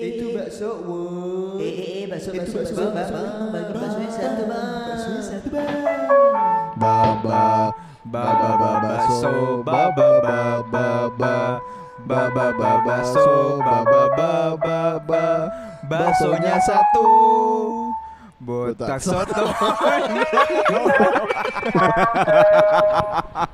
Itu bakso, wow. Eh, eh, eh, bakso, Itu bakso, bakso, bakso, bang. Bagi baksonya satu, bang. Baksonya satu, bang. Baba Baba Baba So Baba Baba Baba Baba Baba So Baba Baba Baba Baksonya satu. Botak soto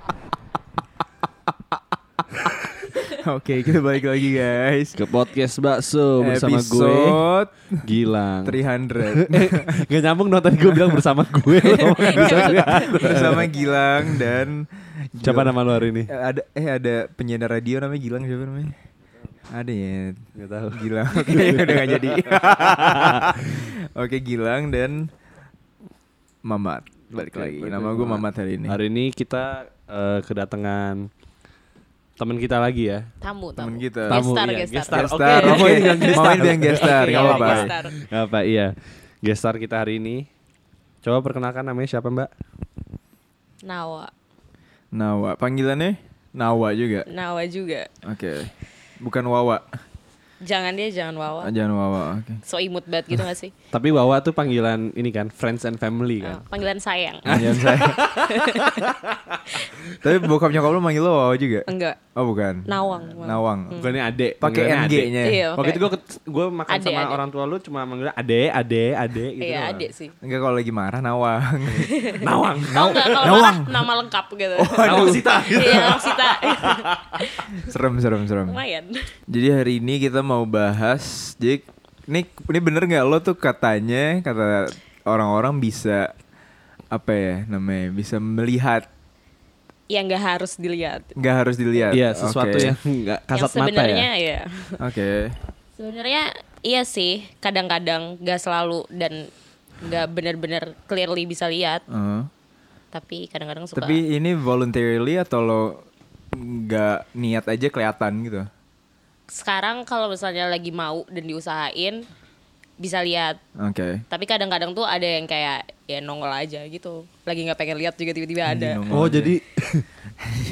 Oke kita balik lagi guys ke podcast bakso bersama gue Episode Gilang. 300 Gak nyambung dong tadi gue bilang bersama gue. Bersama Gilang dan Siapa nama lu hari ini? Eh, ada eh ada penyiar radio namanya Gilang siapa namanya? Ada ya. Gak tahu. Gilang. Oke, udah gak jadi. Oke, Gilang dan Mamat. Balik lagi. Nama gue Mamat. Hari ini. Hari ini kita eh, kedatangan teman kita lagi ya. tamu tamu Temen kita. Tamu, gestar iya, gestar. Oke. Oh, mau yang gestar. Mau yang gestar. Gak iya, apa-apa. gestar. Apa iya. Gestar kita hari ini. Coba perkenalkan namanya siapa Mbak? Nawa Nawa. Panggilannya Nawa juga. Nawa juga Oke. Bukan Wawa. jangan dia jangan Ah, Wawa Jangan Wawa. Oke. so imut banget gitu gak sih Tapi Wawa tuh panggilan ini kan, friends and family Oh, kan. panggilan sayang Jangan saya. Tapi bokap nyokap lu manggil lo Wawa juga? enggak Oh, bukan. Nawang Nawang. Nawang. Bukannya Ade. Pakai Ade. NG-nya. iya Waktu itu gue gue makan Ade, sama Ade. orang tua lu cuma manggilnya Ade, Ade, Ade gitu. iya adik sih Enggak kalau lagi marah Nawang. Nawang. oh enggak kalau Nawang. marah nama lengkap gitu Nawang Sita. iya Nawang Sita serem serem serem. lumayan Jadi hari ini kita mau bahas, jadi ini ini bener nggak lo tuh katanya kata orang-orang bisa apa ya namanya bisa melihat yang nggak harus dilihat nggak harus dilihat. Iya, sesuatu Oke. yang enggak yang kasat mata sebenarnya ya. ya Oke. sebenarnya iya sih kadang-kadang nggak selalu dan nggak benar-benar clearly bisa lihat Uh, tapi kadang-kadang suka Tapi ini voluntarily atau lo nggak niat aja kelihatan gitu? sekarang kalau misalnya lagi mau dan diusahain bisa lihat. Oke. tapi kadang-kadang tuh ada yang kayak ya nongol aja gitu. Lagi nggak pengen lihat juga tiba-tiba ada. nongol. Oh, jadi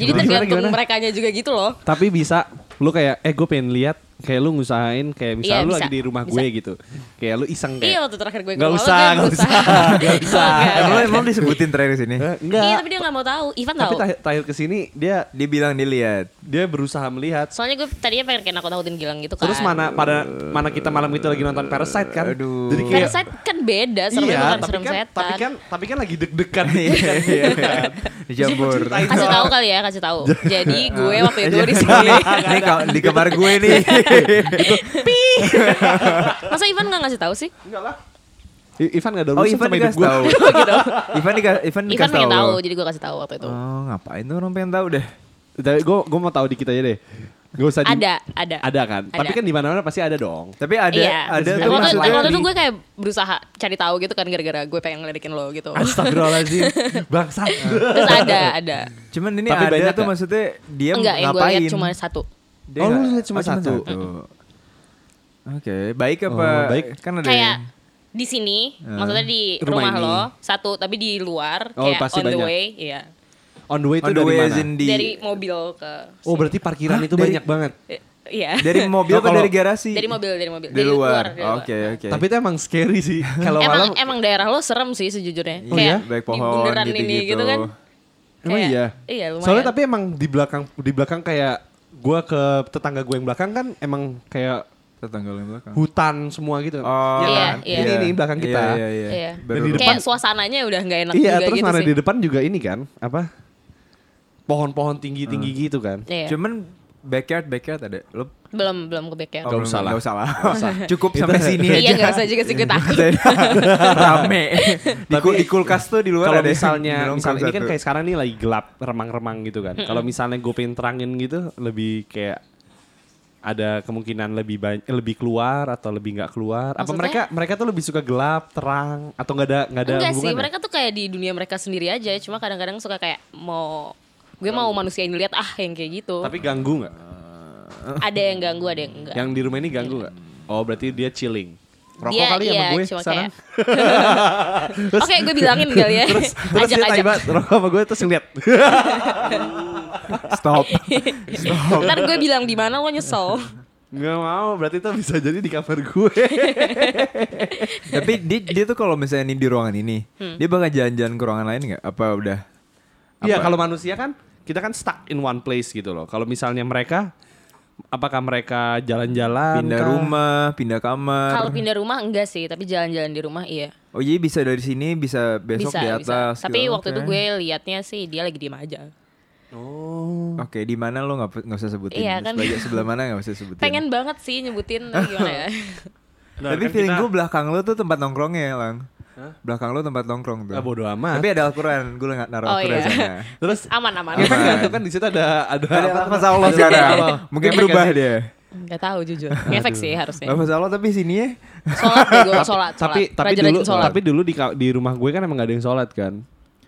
jadi Gimana, tergantung mereka juga gitu loh. Tapi bisa lu kayak eh gue pengen lihat kayak lu ngusahain kayak misalnya Iya, lu bisa. lagi di rumah Bisa. gue gitu. Kayak lu iseng iya kayak waktu terakhir gue ke Nggak usah, berusaha. usah, nggak usah. Emang, emang disebutin terakhir sini? Eh, enggak. iya tapi dia nggak mau tahu Ivan Tapi tahu terakhir, terakhir ke sini dia Dia bilang dilihat. dia berusaha melihat. soalnya gue tadinya pengen kayak nakut-nakutin Gilang gitu kan Terus mana pada mana kita malam itu lagi nonton Parasite kan. Aduh. Jadi kayak Parasite kan beda serem iya, tapi serem kan, setan tapi kan tapi kan lagi deg-degan Iya, iya, iya. Dicampur. ceritain. kasih tahu kali ya kasih tahu jadi gue waktu itu di sini Ini di kamar gue nih. Masa Ivan nggak ngasih tahu sih Enggak lah. I- Ivan gak ada Oh, urusan Ivan sama hidup gue. tahu. gitu Ivan dika Ivan Ivan dikasih pengen tahu. jadi gue kasih tahu waktu itu Oh, ngapain tuh orang pengen tahu deh. Tapi gue gue mau tahu dikit aja deh. Gak usah di- ada ada Ada kan? Ada. Tapi kan di mana-mana pasti ada dong. Tapi ada iya. ada tuh waktu, maksudnya waktu itu gue kayak berusaha cari tahu gitu kan gara-gara gue pengen ngeledekin lo gitu. Astagfirullahaladzim. Bangsat. Terus ada ada. Cuman ini Tapi ada tuh maksudnya dia Enggak yang gue ngapain? lihat cuma satu. Dia Oh, lu lihat cuma satu? Oke, baik apa? Oh, baik. Kan ada Kayak yang- di sini, Ah. maksudnya di Rumah rumah, ini. lo satu, tapi di luar Oh, kayak pasti on the banyak. way, iya. On the way itu on the dari mana? di Dari mobil ke. Oh berarti parkiran Hah? itu Dari- banyak banget. Eh, Iya. dari mobil Oh, apa dari garasi? Dari mobil, dari mobil. Di luar. dari luar. Oke, oke. Tapi itu emang scary sih. Kalau Emang malam emang daerah lo serem sih sejujurnya. Oh kayak iya? Baik di pohon ini gitu-gitu. gitu kan. Emang Kayak- iya. Iya, lumayan. Soalnya tapi emang di belakang di belakang kayak gua ke tetangga gue yang belakang kan emang kayak tetangga yang belakang. hutan semua gitu. Oh, Iya Iya, kan? iya. Ini nih belakang kita. Iya, iya, iya. Iya. Baru- Dan di kayak depan- suasananya udah nggak enak Iya, juga terus gitu mana sih. di depan juga ini kan apa? Pohon-pohon tinggi-tinggi Hmm. gitu kan. Iya. Cuman backyard backyard ada. Lo belum belum ke backyard. Nggak belum- usah lah. nggak usah lah. Cukup sampai sini aja. Iya nggak usah juga sih gue takut. Rame. Di, kul- di kulkas tuh di luar Kalau ada misalnya, misalnya ini kan kayak sekarang nih lagi gelap, remang-remang gitu kan. Kalau misalnya gue pengen terangin gitu, lebih kayak ada kemungkinan lebih banyak, lebih keluar atau lebih nggak keluar. Apa Maksudnya? mereka mereka tuh lebih suka gelap, terang, atau nggak ada nggak ada Enggak sih, mereka tuh kayak di dunia mereka sendiri aja. Cuma kadang-kadang suka kayak mau gue mau manusia ini lihat ah yang kayak gitu. Tapi ganggu nggak? ada yang ganggu, ada yang enggak. Yang di rumah ini ganggu nggak? Oh berarti dia chilling. Rokok Dia kali iya, sama gue cuma sekarang. Oke, gue bilangin kali ya. terus terus dia Ajak-ajak. tiba rokok sama gue terus ngeliat. Stop. Ntar gue bilang di mana lo nyesel. Nggak mau, berarti itu bisa jadi di cover gue. Tapi dia, dia tuh kalau misalnya ini di ruangan ini, Hmm. dia bakal jalan-jalan ke ruangan lain nggak? Apa udah? Iya, Apa? kalau manusia kan kita kan stuck in one place gitu loh. Kalau misalnya mereka apakah mereka jalan-jalan pindah kah? rumah, pindah kamar. Kalau pindah rumah enggak sih, tapi jalan-jalan di rumah iya. Oh iya bisa dari sini, bisa besok bisa, di bisa. atas. Tapi gitu. waktu itu Oke. gue liatnya sih dia lagi diem aja. Oh. Oke, di mana lo nggak nggak usah sebutin? Iya, kan. Sebelah, sebelah mana nggak usah sebutin? Pengen banget sih nyebutin tapi gimana ya. Nah, Tapi kan feeling kita- gue belakang lo tuh tempat nongkrongnya, Lang. Belakang lo tempat nongkrong tuh. Ah, bodo amat. Tapi ada Al-Quran, gue nggak naruh Oh, Al-Quran iya. sana. Terus Aman aman. nggak tuh kan di situ ada ada apa? lafaz Allah sekarang. Mungkin berubah dia. Enggak tahu jujur. Ngefek sih harusnya. Lafaz Allah tapi sini ya. Sholat deh gue, sholat. Tapi tapi dulu sholat. tapi dulu di di rumah gue kan emang gak ada yang sholat kan.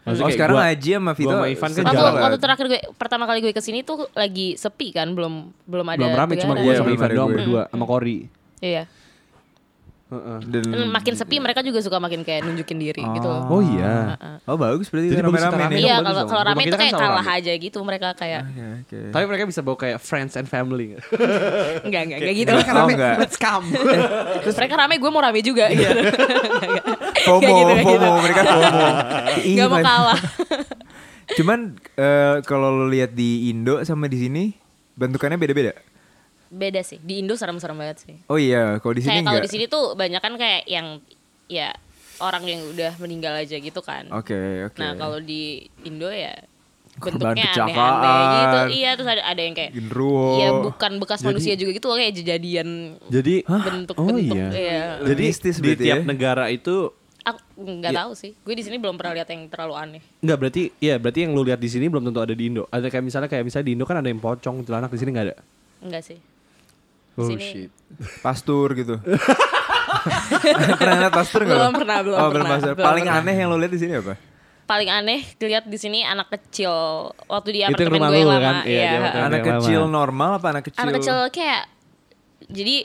Maksudnya Oh sekarang gua- Haji sama Vito. sama Ivan kan Waktu, jalan. waktu terakhir gue pertama kali gue ke sini tuh lagi sepi kan, belum belum ada. belum rame cuma negara. gue Iya, sama Ivan doang gue. berdua sama Kori. Iya. Heeh. Dan, Dan makin sepi mereka juga suka makin kayak nunjukin diri gitu loh. Oh iya. Oh bagus berarti Jadi kita nih. rame. Iya, kalau kalau rame itu kan kayak selalu kalah rame. aja gitu mereka kayak Oke, oke. Tapi mereka bisa bawa kayak friends and family. enggak enggak enggak gitu. Mereka rame, enggak. Let's come. Terus mereka rame, gue mau rame juga gitu. FOMO, Kayak gitu, kayak FOMO, gitu. mereka FOMO. Ih, Gak mau kalah. Cuman eh, kalau lo lihat di Indo sama di sini bentukannya beda-beda. Beda sih. Di Indo serem-serem banget sih. Oh iya, kalau di sini Kayak kalau di sini tuh banyak kan kayak yang ya orang yang udah meninggal aja gitu kan. Oke, oke. Nah kalau di Indo ya Korban bentuknya aneh-aneh gitu. Iya terus ada ada yang kayak. Iya bukan bekas manusia juga gitu loh kayak jejadian Jadi bentuk-bentuk. Oh iya. Iya. Jadi Mistis di tiap ya? negara itu Aku nggak tahu sih. Gue di sini belum pernah lihat yang terlalu aneh. Enggak berarti ya berarti yang lu lihat di sini belum tentu ada di Indo. Ada kayak misalnya kayak misalnya di Indo kan ada yang pocong celana di sini nggak ada. Enggak sih. Oh sini shit. Pastur gitu. pernah lihat pastur nggak? Belum pernah, belum oh, belum pernah, pastur. belum Paling pernah. aneh yang lo lihat di sini apa? paling aneh dilihat di sini anak kecil waktu di apartemen gue yang lama. kan? Iya, apartemen. Anak kecil lama. normal apa anak kecil? anak kecil kayak jadi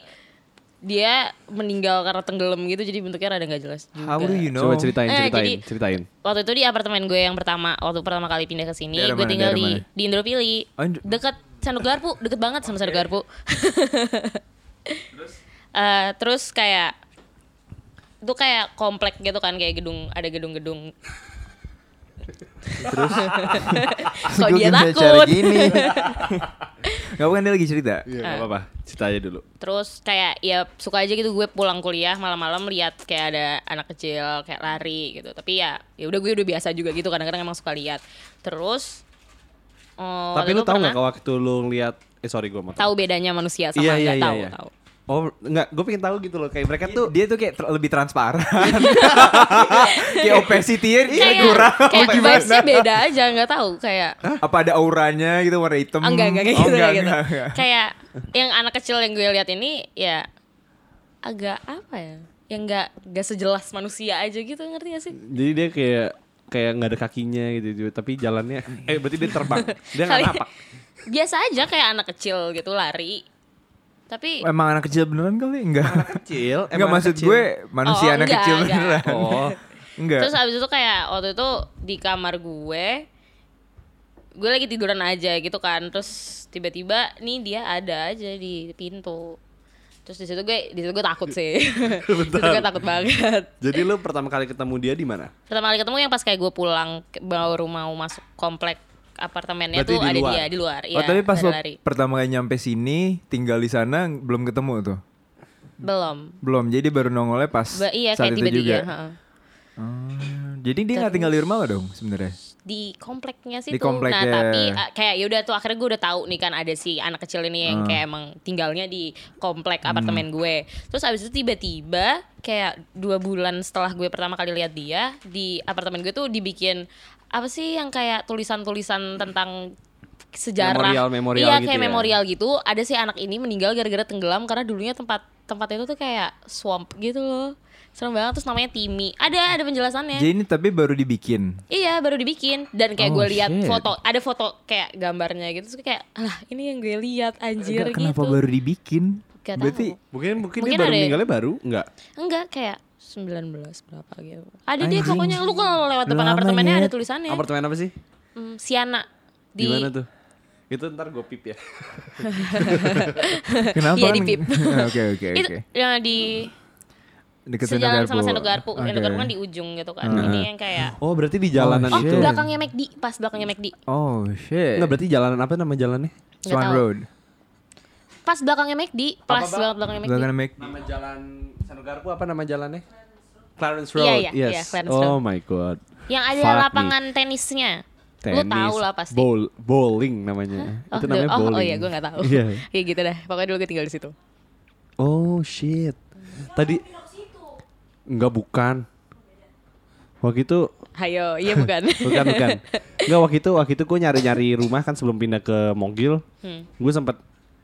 dia meninggal karena tenggelam gitu jadi bentuknya rada nggak jelas juga. How do you know? Coba ceritain, Eh, ceritain, jadi- ceritain. Waktu itu di apartemen gue yang pertama, waktu pertama kali pindah ke sini, gue tinggal di mana? di Indropili. Oh, Indro- Dekat Sanduk Garpu, deket banget sama Sanduk Garpu. Eh, terus kayak itu kayak komplek gitu kan kayak gedung ada gedung-gedung. Terus? Kok dia takut? gini? Gak bukan dia lagi cerita. Iya, enggak apa-apa. Cerita aja dulu. Terus kayak ya suka aja gitu gue pulang kuliah malam-malam lihat kayak ada anak kecil kayak lari gitu. Tapi ya ya udah gue udah biasa juga gitu kadang-kadang emang suka lihat. Terus oh, Tapi lu tahu pernah nggak waktu lu lihat eh sorry gue mau tahu bedanya manusia sama Iya, iya, nggak iya, tahu iya. tahu. Oh, enggak, gue pengen tahu gitu loh kayak mereka tuh Dia tuh kayak ter- lebih transparan. kayak opacity-nya dia Kayak kurang. kayak vibes-nya beda aja nggak tahu kayak Apa ada auranya gitu warna hitam? Enggak enggak kayak Oh, gitu enggak, kayak gitu. enggak, enggak. Kayak yang anak kecil yang gue lihat ini ya agak apa ya? Yang nggak nggak sejelas manusia aja gitu ngerti gak sih? jadi dia kayak kayak nggak ada kakinya gitu, gitu tapi jalannya eh berarti dia terbang. Dia nggak napak. Biasa aja kayak anak kecil gitu lari. Tapi Emang anak kecil beneran kali? Enggak. Kecil, Enggak maksud gue manusia Oh, anak enggak, kecil enggak. beneran. Oh. Enggak. terus abis itu kayak waktu itu di kamar gue gue lagi tiduran aja gitu kan terus tiba-tiba nih dia ada aja di pintu terus di situ gue di situ gue takut sih di situ gue takut banget Jadi lu pertama kali ketemu dia di mana? pertama kali ketemu yang pas kayak gue pulang ke- baru mau masuk komplek apartemennya Berarti tuh di ada luar? dia di luar oh, iya, tapi pas lo lari. pertama kali nyampe sini tinggal di sana belum ketemu tuh. belum Belum. Jadi baru nongolnya pas Ba- iya saat kayak itu tiba-tiba juga. heeh. Oh, jadi dia nggak tinggal di rumah lo dong sebenarnya? Di kompleknya sih Di tuh. kompleknya. Nah tapi uh, kayak ya udah tuh akhirnya gue udah tahu nih kan ada si anak kecil ini yang Hmm. kayak emang tinggalnya di komplek apartemen gue. Terus abis itu tiba-tiba kayak dua bulan setelah gue pertama kali lihat dia di apartemen gue tuh dibikin apa sih yang kayak tulisan-tulisan tentang sejarah Memorial-memorial iya gitu kayak ya. memorial gitu ada si anak ini meninggal gara-gara tenggelam karena dulunya tempat tempat itu tuh kayak swamp gitu loh serem banget terus namanya Timmy ada ada penjelasannya Jadi ini tapi baru dibikin. Iya baru dibikin dan kayak Oh, gue lihat shit. foto ada foto kayak gambarnya gitu terus kayak alah ini yang gue lihat anjir Enggak, gitu. kenapa baru dibikin? Gak Berarti tahu. Mungkin mungkin, Mungkin dia baru ada ya? meninggalnya baru? Enggak. Enggak kayak 19 berapa gitu. Ada deh Anjing. pokoknya lu kalau lewat depan Lama, apartemennya Nyet. ada tulisannya. Apartemen apa sih? Hmm, Siana Di di mana tuh? Itu ntar gue pip ya. Kenapa? Iya, di pip. Oke oke Itu oke. yang di Deket sejalan Sendok sama. Sendok Garpu. Sendok Oke. Garpu kan di ujung gitu kan. Heeh. Ini yang kayak Oh berarti di jalanan Oh, itu. belakangnya McD, pas belakangnya McD. Oh shit. Enggak berarti jalanan apa nama jalannya? Nggak Swan tahu. Road. Pas belakangnya McD, pas Apa, belakangnya McD. Belakang Mac. Nama jalan Sanu Garpu apa nama jalannya? Clarence Iya, Road. iya, yes. iya, Clarence oh Road. my god. Yang ada Fuck me. lapangan tenisnya. Lu Tenis. tahu lah pasti. Bowl, bowling namanya. Oh, itu the- namanya oh, bowling. oh iya, gue gak tahu. Iya. Kayak gitu dah. Pokoknya dulu gue tinggal di situ. Oh shit. Tadi Enggak bukan. Waktu itu Hayo, iya bukan. bukan bukan. Enggak waktu itu waktu itu gue nyari-nyari rumah kan sebelum pindah ke Mogil. Hmm. Gue sempat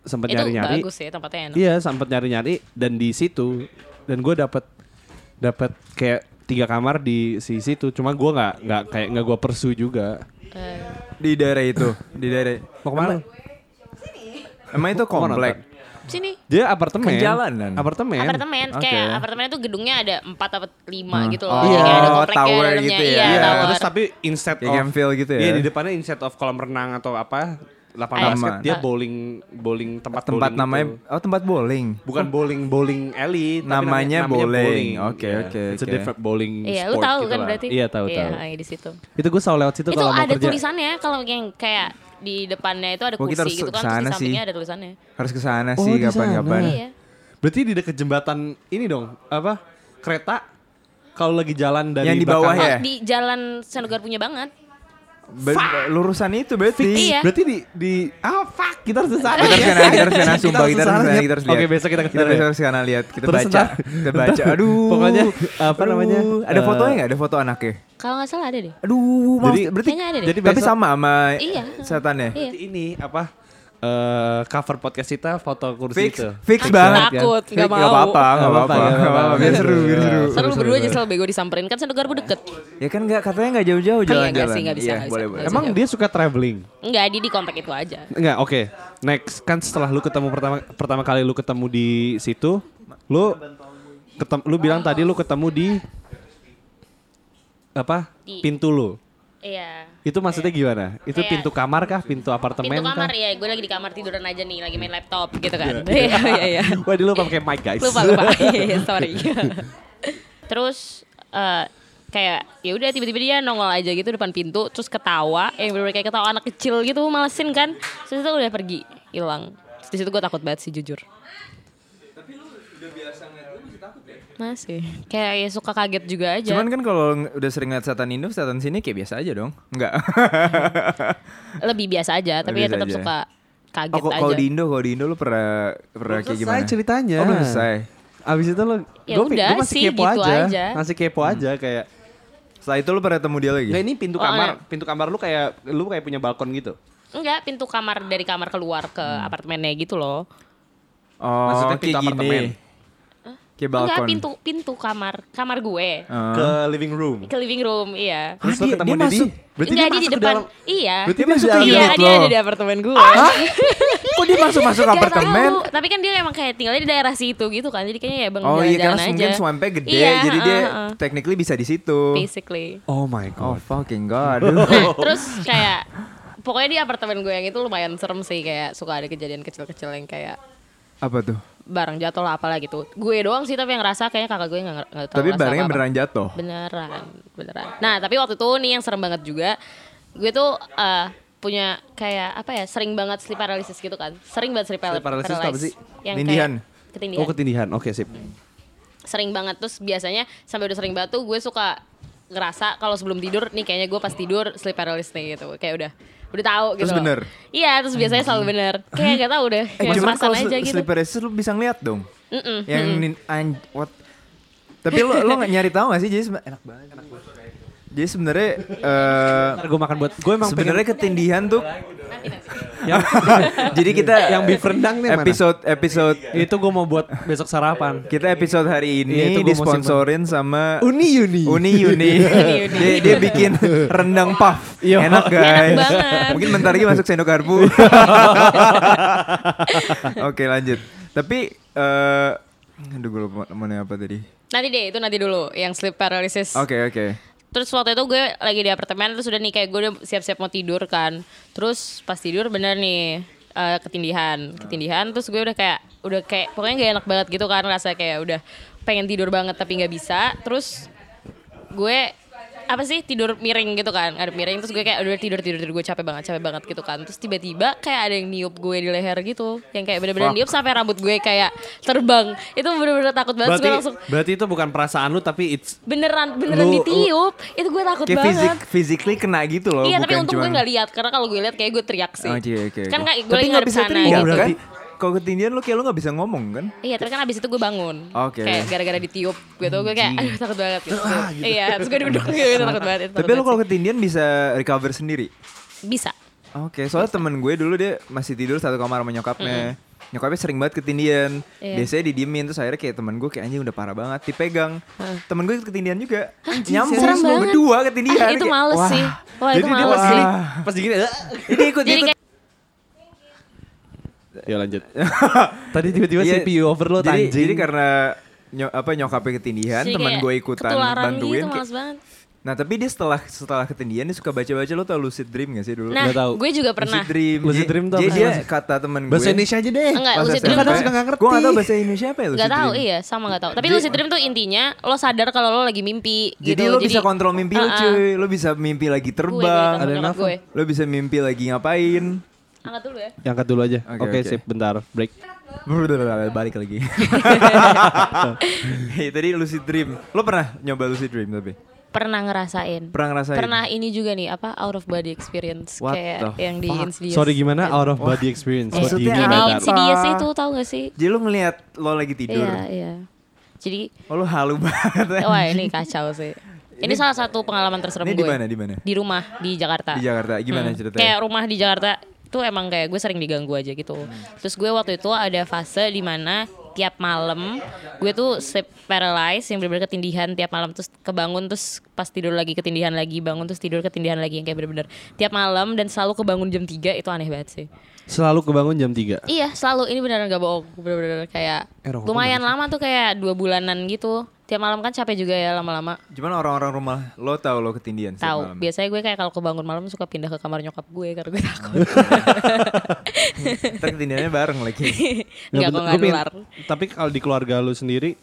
sempat Itu nyari-nyari. bagus ya tempatnya enak. Iya, sempat nyari-nyari dan di situ dan gue dapat dapat kayak tiga kamar di si situ. Cuma gue nggak nggak kayak nggak gue persu juga. Eh, Di daerah itu, di daerah. Mau ke mana? Emang itu komplek. Sini. Dia apartemen. Ke jalanan. Apartemen. Apartemen Oke. kayak apartemen itu gedungnya ada empat atau lima Hmm. gitu loh. Oh, kayak ada kompleknya tower gitu ya. Iya, Iya, tower. terus tapi instead Kayak of Campville gitu ya? Iya, di depannya instead of kolam renang atau apa, lapangan basket, dia bowling bowling tempat Tempat bowling namanya gitu. oh tempat bowling. bukan bowling bowling alley, tapi Namanya bowling. Oke, Iya. oke, It's a oke. different bowling Iya, lu sport tahu gitu kan lah. berarti? Iya, tahu Iya, tahu. iya, di situ. Itu gue selalu lewat situ Itu kalau mau ada kerja. tulisannya kalau yang kayak di depannya itu ada kita kursi harus gitu kan, terus di sih. sampingnya ada tulisannya. Harus ke sana Oh, sih di kapan-kapan. sana. Iya. Berarti di dekat jembatan ini dong, apa? Kereta kalau lagi jalan dari Yang di bawah ya? Oh, di jalan Sanogar punya banget. Be- lurusan itu berarti. Iya. Berarti di di ah fuck kita harus ke sana. Kita harus ya. ke sana, kita harus ke sana, sumpah kita harus ke sana, ya. kita harus lihat. Oke, besok kita Kita ke sana. ya. harus ke sana lihat, kita Terus baca, kita baca. Aduh. Pokoknya, apa namanya, Ada eh, fotonya nggak? Ada foto anaknya. Kalau nggak salah ada deh. Aduh, Jadi- berarti ada deh. Jadi tapi sama sama Iya. setannya. Iya. Berarti ini apa? Eh cover podcast kita foto kursi Fix, itu. fix Takut, banget. takut, Fix, nggak mau. Nggak apa-apa, nggak Nggak apa-apa, nggak apa-apa. Biar seru, biar seru. Seru berdua aja selalu bego disamperin kan Sanogar bu deket. Ya kan nggak katanya nggak jauh-jauh iya, jalan-jalan. sih, nggak bisa, Iya, nggak bisa. boleh boleh. Emang dia suka traveling? Enggak, dia di komplek itu aja. Enggak, oke. Next kan setelah lu ketemu pertama pertama kali lu ketemu di situ, lu ketem, lu bilang tadi lu ketemu di apa? Pintu lu. Iya. Itu maksudnya gimana? Itu Kayak- pintu kamar kah? Pintu apartemen Pintu kamar kah? ya, gue lagi di kamar tiduran aja nih, lagi main laptop gitu kan. Iya, iya, iya. Wah, dia lupa pakai mic, guys. lupa lupa Iya, sorry terus eh, kayak ya udah tiba-tiba dia nongol aja gitu depan pintu terus ketawa yang bener kayak ketawa anak kecil gitu malesin kan terus itu udah pergi hilang Terus di situ gue takut banget sih jujur masih kayak ya suka kaget juga aja Cuman kan kalau udah sering ngeliat setan Indo, setan sini kayak biasa aja dong. Enggak. lebih biasa aja tapi Lebih ya tetap biasa aja. suka kaget Oh, kok- aja kalau di Indo, kalau di Indo lu pernah pernah kayak selesai gimana? ceritanya. Oh, belum selesai. Abis itu lo, Ya gua, udah gua masih sih, kepo gitu aja, aja. masih kepo aja kayak. Setelah itu lu pernah temu dia lagi? Nggak ini pintu Oh, kamar, enggak. pintu kamar lu kayak lu kayak punya balkon gitu. enggak pintu kamar dari kamar keluar ke apartemennya gitu loh Oh, Maksudnya pintu gini. apartemen? Kayak enggak balkon. pintu pintu kamar kamar gue Ah. Ke living room. ke living room iya Terus Ah, dia- ketemu dia dia, masuk. Berarti Enggak, dia dia di masuk ke depan. dalam. Iya. Berarti Dia masuk ke Iya, unit dia ada di apartemen gue. Kok dia masuk-masuk Gak apartemen? tahu, Tapi kan dia emang kayak tinggalnya di daerah situ gitu kan. Jadi kayaknya ya bang Oh iya jalan-jalan karena aja. mungkin swamp-nya gede Iya, jadi dia uh, uh. technically bisa di situ. basically. Oh my Oh god. fucking god. Nah, terus kayak pokoknya di apartemen gue yang itu lumayan serem sih kayak suka ada kejadian kecil-kecil yang kayak Apa tuh? Barang jatuh lah apalah gitu. Gue doang sih tapi yang ngerasa kayaknya kakak gue nggak nggak tahu. Tapi barangnya apa-apa. beneran jatuh. Beneran, beneran. Nah, tapi waktu itu nih yang serem banget juga, gue tuh eh, punya kayak apa ya, sering banget sleep paralysis gitu kan. Sering banget sleep, Sleep paralysis apa sih? Yang Tindihan. kayak ketindihan. Oh ketindihan. Oke sip. Sering banget terus biasanya sampai udah sering banget tuh gue suka ngerasa kalau sebelum tidur nih kayaknya gue pas tidur sleep paralysis nih gitu. Kayak udah udah tahu gitu. Terus bener? Iya, terus biasanya selalu bener. Kayak gak tahu udah Eh, kayak cuman perasaan aja gitu. sleep paralysis lu bisa ngeliat dong. Mm-mm, Yang mm-mm. nin, anj- what? Tapi lo lo nggak nyari tahu gak sih? Jadi enak banget. Enak banget. Jadi sebenarnya eh Ntar gue makan buat gue emang sebenarnya ketindihan tuh yang, jadi kita yang beef rendang nih mana? episode episode itu gue mau buat besok sarapan. kita episode hari itu ini gua mau disponsorin sama Uni Uni. Uni Uni. dia, dia bikin rendang puff. Iya. Enak guys. Enak banget. Mungkin bentar lagi masuk sendok garpu. Oke lanjut. Tapi eh aduh gue lupa namanya apa tadi. Nanti deh, itu nanti dulu yang sleep paralysis. Oke oke. Terus waktu itu gue lagi di apartemen terus udah nih kayak gue udah siap-siap mau tidur kan. Terus pas tidur bener nih eh, ketindihan ketindihan. Terus gue udah kayak udah kayak pokoknya gak enak banget gitu kan rasa kayak udah pengen tidur banget tapi nggak bisa. Terus gue apa sih tidur miring gitu kan ada miring terus gue kayak udah tidur tidur tidur gue capek banget capek banget gitu kan terus tiba-tiba kayak ada yang niup gue di leher gitu yang kayak bener-bener niup sampai rambut gue kayak terbang itu bener-bener takut banget Berarti gue langsung berarti itu bukan perasaan lu tapi it's beneran beneran Lu- ditiup itu gue takut Kayak banget fisik, physically kena gitu loh. iya tapi untung gue cuman- nggak lihat karena kalau gue lihat kayak gue teriak sih Oh, oke, oke, kan oke. kayak gue lagi ngadep bisa sana teriak gitu kan? berarti. Kalau ketindihan lu kayak lu gak bisa ngomong kan? Iya tapi kan abis itu gue bangun Oke. Kayak gara-gara ditiup gitu Gue kayak aduh takut banget gitu Iya terus gue duduk gitu takut banget itu Tapi lu kalau sih. ketindihan bisa recover sendiri? Bisa Oke, soalnya temen gue dulu dia masih tidur satu kamar sama nyokapnya. Nyokapnya sering banget ketindian. Iya. Biasanya didiemin terus akhirnya kayak temen gue kayak anjing udah parah banget dipegang. Temen gue ketindian juga. Nyambung banget. berdua ketindian. Ah, Itu Kayak, males wah. sih Wah itu Jadi dia males pas sih pas gini eh, Ini ikut Jadi ikut. Ya lanjut. Tadi tiba-tiba Iya, CPU overload jadi, anjing. Jadi karena ny- apa nyokapnya ketindihan, jadi temen kayak gue ikutan ketularan bantuin. gitu kayak- males banget Nah tapi dia setelah setelah ketindihan dia suka baca-baca lo tau lucid dream gak sih dulu? Nah Nggak tahu. gue juga pernah Lucid dream. Lucid Jadi- dream tuh Jadi apa dia sih? kata temen gue. Bahasa Indonesia aja deh. Enggak lucid dream Kadang tuh suka nggak ngerti. Gue gak tau bahasa Indonesia apa ya lucid Gak tahu dream. iya sama gak tahu Tapi Jadi- lucid dream tuh intinya Lo sadar kalau lo lagi mimpi Jadi gitu lo bisa kontrol mimpi lo Ah, ah. cuy. Lo bisa mimpi lagi Gue, gue, terbang. Ada nyokap Nafa. gue Lo bisa mimpi lagi ngapain. Angkat dulu ya Yang kedua aja. Oke, Oke, oke. sip, bentar. Break. Balik lagi. Hei, tadi lucid dream. Lo pernah nyoba lucid dream tapi? Pernah ngerasain Pernah ngerasain? Pernah ini juga nih Apa out of body experience What Kayak the yang di Insidious Sorry gimana out of body experience? You maksudnya di that? Insidious Apa? itu tau gak sih Jadi lo ngeliat lo lagi tidur. Iya iya Jadi Oh lo halu banget. Wah ini kacau sih Ini salah satu pengalaman terserem Ini gue di mana di mana? Di rumah Di Jakarta Di Jakarta. Gimana Hmm. ceritanya? Kayak rumah di Jakarta tuh emang kayak gue sering diganggu aja gitu. Terus gue waktu itu ada fase di mana tiap malam gue tuh sleep paralyzed yang bener-bener ketindihan tiap malam terus kebangun terus pas tidur lagi ketindihan lagi bangun terus tidur ketindihan lagi yang kayak bener-bener tiap malam dan selalu kebangun jam 3 itu aneh banget sih. Selalu kebangun jam 3. Iya selalu ini beneran gak bohong bener-bener kayak Eh, lumayan lama tuh kayak dua bulanan gitu. Tiap malam kan capek juga ya lama-lama. Cuman orang-orang rumah lo tahu lo ketindihan setiap Tahu. Biasanya gue kayak kalau kebangun malam suka pindah ke kamar nyokap gue karena gue takut. Ntar ketindihannya bareng lagi. Enggak kok betul. nggak Gua pengen- nular. Tapi kalau di keluarga lu sendiri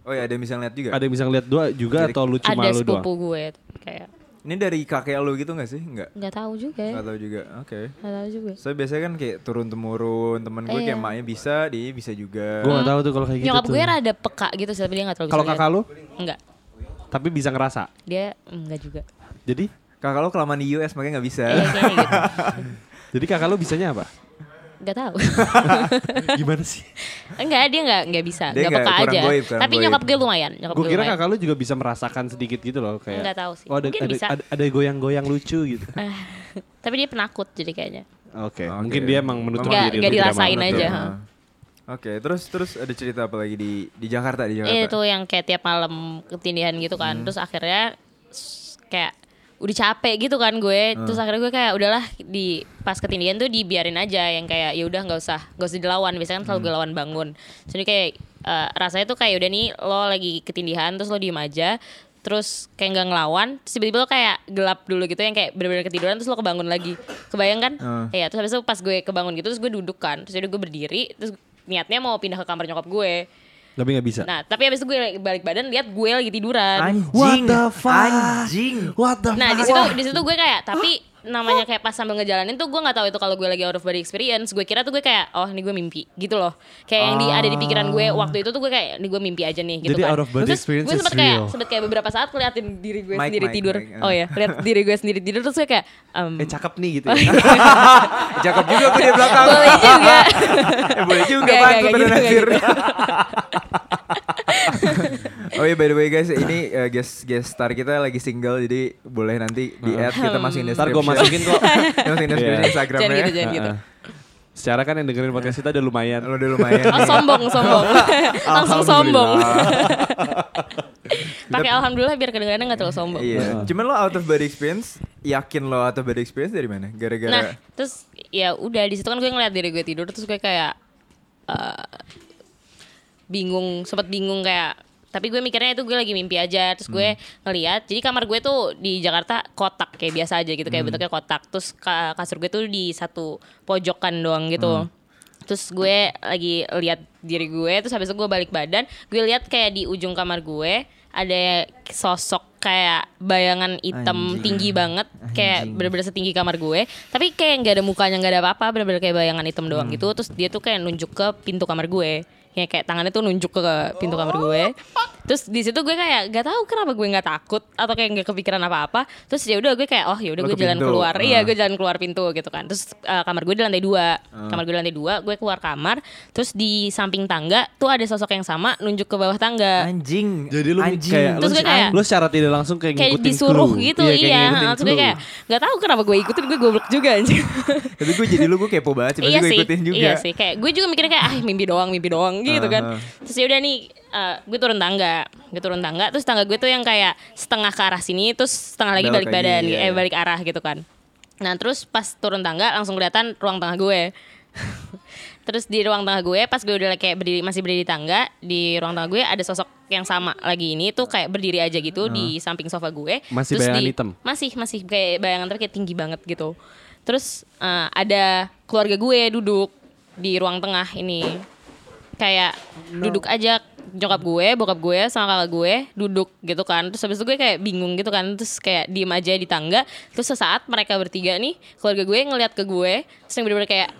Oh ya ada yang bisa ngeliat juga. ada yang bisa ngeliat dua juga Jadi- atau lu cuma Ada lu doang? sepupu gue kayak Ini dari kakek lo gitu gak sih? Enggak. nggak tahu juga ya. Gak tahu juga. Oke. Nggak tahu juga. So biasanya kan kayak turun temurun temen gue kayak Iya. emaknya bisa, dia bisa juga. Gue gak tahu tuh kalau kayak gitu Nyokap tuh. gue rada peka gitu sih, tapi dia nggak terlalu Kalau kakak lu Enggak. tapi bisa ngerasa. Dia enggak juga. Jadi Kakak lo kelamaan di US makanya gak bisa. Iya gitu. jadi kakak lu bisanya apa? Enggak tahu. Gimana sih? enggak, dia enggak enggak bisa. Dia Enggak nggak- peka kurang aja. goib, kurang tapi goib. nyokap gue lumayan. Nyokap Gue gue kira lumayan. kakak lu juga bisa merasakan sedikit gitu loh kayak. Nggak tahu sih. Oh, ada, Mungkin ada, bisa. ada, ada goyang-goyang lucu gitu. Eh, tapi dia penakut jadi kayaknya. Oke, Oke. mungkin dia emang menutup Nggak- diri. nggak tidak dirasain mau. aja. Nah. Oke, terus terus ada cerita apa lagi di di Jakarta di Jakarta? Itu yang kayak tiap malam ketindihan gitu kan. Terus akhirnya kayak udah capek gitu kan gue. Terus akhirnya gue kayak udahlah di pas ketindihan tuh dibiarin aja yang kayak ya udah nggak usah nggak usah dilawan. Biasanya kan selalu gue lawan bangun. Jadi kayak eh, rasanya tuh kayak udah nih lo lagi ketindihan terus lo diem aja. Terus kayak nggak ngelawan, terus tiba-tiba lo kayak gelap dulu gitu yang kayak bener-bener ketiduran terus lo kebangun lagi. Kebayang kan? Iya, terus habis itu pas gue kebangun gitu terus gue duduk kan. Terus jadi gue berdiri, terus niatnya mau pindah ke kamar nyokap gue. Tapi nggak bisa. Nah, tapi abis itu gue balik badan lihat gue lagi tiduran. Anjing. What the fuck? Anjing. What the Nah, di situ di situ gue kayak tapi namanya kayak pas sambil ngejalanin tuh gue nggak tahu itu kalau gue lagi out of body experience. Gue kira tuh gue kayak oh ini gue mimpi gitu loh. Kayak yang di ada di pikiran gue waktu itu tuh gue kayak ini gue mimpi aja nih gitu Jadi kan. out of body Terus experience gue sempet kayak sempet kayak beberapa saat ngeliatin diri gue Mike, sendiri Mike, tidur. Mike, Oh ya, lihat diri gue sendiri tidur terus gue kayak um, Eh cakep nih gitu. Ya. Cakep juga aku di belakang. boleh juga. Eh, boleh juga bantu gitu, oh iya by the way guys, ini uh, guest guest star kita lagi single jadi boleh nanti di add kita masukin Ntar description. gue masukin kok. Kita masukin description Iya. Instagramnya. Jangan gitu, jangan gitu. Secara kan yang dengerin podcast kita udah lumayan. Lo udah lumayan. Oh sombong, sombong. Langsung sombong. Pakai alhamdulillah biar kedengarannya nggak terlalu sombong. Iya. Cuman lo out of body experience, yakin lo out of body experience dari mana? Nah, Gara-gara terus ya udah di situ kan gue ngeliat diri gue tidur terus gue kayak eh, bingung, sempat bingung kayak tapi gue mikirnya itu gue lagi mimpi aja terus gue ngeliat jadi kamar gue tuh di Jakarta kotak kayak biasa aja gitu kayak bentuknya kotak terus ka- kasur gue tuh di satu pojokan doang gitu. Terus gue lagi lihat diri gue terus habis itu gue balik badan gue lihat kayak di ujung kamar gue ada sosok kayak bayangan hitam Anjing. tinggi banget kayak bener-bener setinggi kamar gue tapi kayak nggak ada mukanya nggak ada apa-apa bener-bener kayak bayangan hitam doang gitu. Terus dia tuh kayak nunjuk ke pintu kamar gue kayak kayak tangannya tuh nunjuk ke pintu kamar gue terus di situ gue kayak gak tahu kenapa gue nggak takut atau kayak nggak kepikiran apa-apa terus ya udah gue kayak oh ya udah gue ke jalan pintu. keluar Ah. iya gue jalan keluar pintu gitu kan terus eh, kamar gue di lantai dua kamar gue di lantai dua gue keluar kamar terus di samping tangga tuh ada sosok yang sama nunjuk ke bawah tangga Anjing. Jadi lu anjing. kayak Terus lu, gue kayak- lu secara tidak langsung kayak kayak ngikutin disuruh clue. gitu kayak iya, ngikutin terus gue kayak nggak tahu kenapa gue ikutin gue goblok juga anjing Tapi gue jadi lu gue kepo banget sih. Iya gue sih ikutin juga. iya sih kayak gue juga mikirnya kayak ah mimpi doang mimpi doang gitu kan Aha. terus ya udah nih eh, gue turun tangga. Gue turun tangga terus tangga gue tuh yang kayak setengah ke arah sini terus setengah lagi Belok balik lagi, badan iya, eh iya. balik arah gitu kan. Nah terus pas turun tangga langsung kelihatan ruang tengah gue. Terus di ruang tengah gue pas gue udah kayak berdiri masih berdiri di tangga di ruang tengah gue ada sosok yang sama lagi ini tuh kayak berdiri aja gitu di samping sofa gue. Masih Terus bayangan di- hitam? masih masih kayak bayangan tapi kayak tinggi banget gitu. Terus eh, ada keluarga gue duduk di ruang tengah ini. Kayak duduk aja nyokap gue, bokap gue, sama kakak gue duduk gitu kan. Terus habis itu gue kayak bingung gitu kan. Terus kayak diem aja di tangga. Terus sesaat mereka bertiga nih, keluarga gue ngeliat ke gue, terus yang bener-bener kayak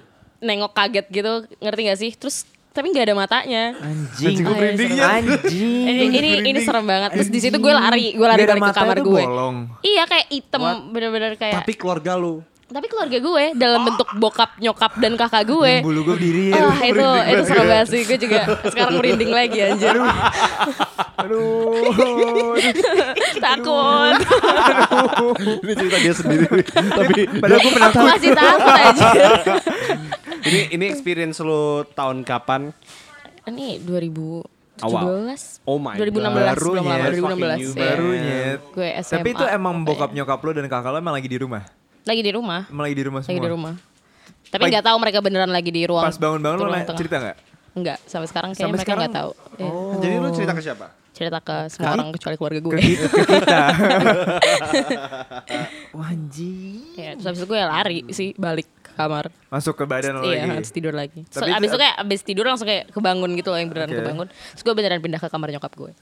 nengok kaget gitu, ngerti gak sih? Terus tapi nggak ada matanya. Anjing. gue merinding ya. Anjing. Ini ini ini serem banget. Terus di situ gue lari, gue lari balik ke kamar gue. bolong. Iya kayak item, bener-bener kayak. Tapi keluarga lu. Tapi keluarga gue dalam bentuk bokap, nyokap dan kakak gue. Bulu gue diri ya. Wah itu itu serem banget sih Gue juga sekarang merinding lagi anjir Aduh. Takut Ini cerita dia sendiri. Tapi Padahal gue pernah Aku masih takut anjir ini ini experience lu tahun kapan? Ini 2017 Awal. Oh my 2016 God. belum lama Baru, 2016 fucking ya. new, Baru Man. nyet. Gue SMA Tapi itu emang bokap nyokap lo dan kakak lo emang lagi di rumah. Lagi di rumah lagi di rumah semua. Lagi di rumah Tapi nggak tahu mereka beneran lagi di ruang Pas bangun-bangun lo tengah. cerita nggak? Enggak Sampai sekarang kayaknya Sampai mereka sekarang? nggak tahu Iya. Jadi lu cerita ke siapa? Cerita ke semua orang kecuali keluarga gue Ke kita. Ke kita. Wah, anjing. ya, Terus habis itu gue lari sih balik ke kamar Masuk ke badan lo Iya, lagi. habis tidur lagi. So, Tapi itu- abis itu kayak abis tidur langsung kayak kebangun gitu loh yang beneran Oke. kebangun. Terus gue beneran pindah ke kamar nyokap gue.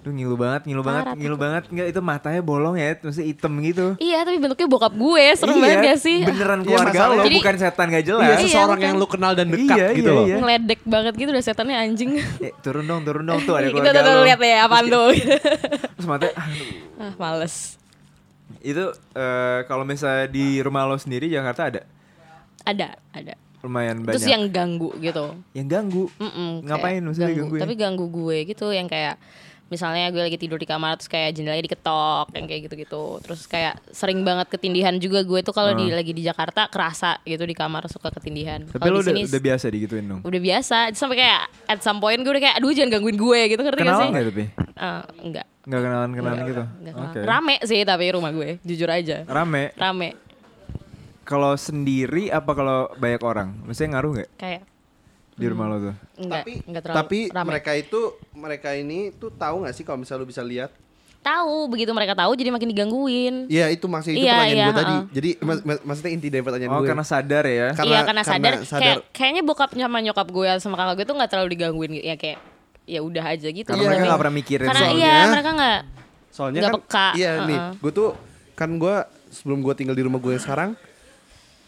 Duh ngilu banget, ngilu banget, Parah, ngilu banget. Enggak itu matanya bolong ya, maksudnya hitam gitu. Iya, tapi bentuknya bokap gue, serem banget gak sih? Beneran Iya, keluarga masalahnya- lo, Jadi- bukan setan gak jelas. Iya, Iya, seseorang bukan. yang lu kenal dan dekat Iya, gitu iya, loh. iya. Ngeledek banget gitu udah setannya anjing. Eh, turun dong, turun dong tuh ada Itu keluarga tuh, tuh lo. lihat ya apaan tuh. Terus matanya, aduh. ah, males. Itu eh, kalau misalnya di rumah lo sendiri Jakarta ada Ada, ada. lumayan banyak. Terus yang ganggu gitu. yang ganggu. Mm-mm, Ngapain kayak maksudnya ganggu. gangguin? Tapi ganggu gue gitu yang kayak misalnya gue lagi tidur di kamar terus kayak jendelanya diketok yang kayak gitu-gitu. Terus kayak sering banget ketindihan juga gue tuh kalau di lagi di Jakarta kerasa gitu di kamar suka ketindihan. Tapi Kalau lo di udah, udah biasa digituin dong. udah biasa sampai kayak at some point gue udah kayak aduh jangan gangguin gue gitu ngerti gak Kenalan sih? nggak tapi? Eh, enggak. Nggak kenalan-kenalan gitu? Enggak Oke. kenal. Rame sih tapi rumah gue, jujur aja. Rame. Rame. Kalau sendiri apa kalau banyak orang? Maksudnya ngaruh nggak Kayak di rumah lo tuh? enggak, tapi enggak terlalu tapi rame. mereka itu mereka ini tuh tahu nggak sih kalau misalnya lu bisa lihat tahu begitu mereka tahu jadi makin digangguin. Iya itu maksudnya itu Iya, pertanyaan iya, gue tadi heeh. jadi mak- mak- maksudnya inti dari pertanyaan Oh gue karena sadar ya. Karena- iya karena sadar, karena sadar. Kayak, kayaknya bokap sama nyokap gue sama kakak gue tuh nggak terlalu digangguin ya kayak ya udah aja gitu. Karena Iya. mereka nggak pernah mikirin Karena soalnya. iya mereka nggak Soalnya nggak kan peka. Iya nih, heeh. gue tuh kan gue sebelum gue tinggal di rumah gue yang sekarang,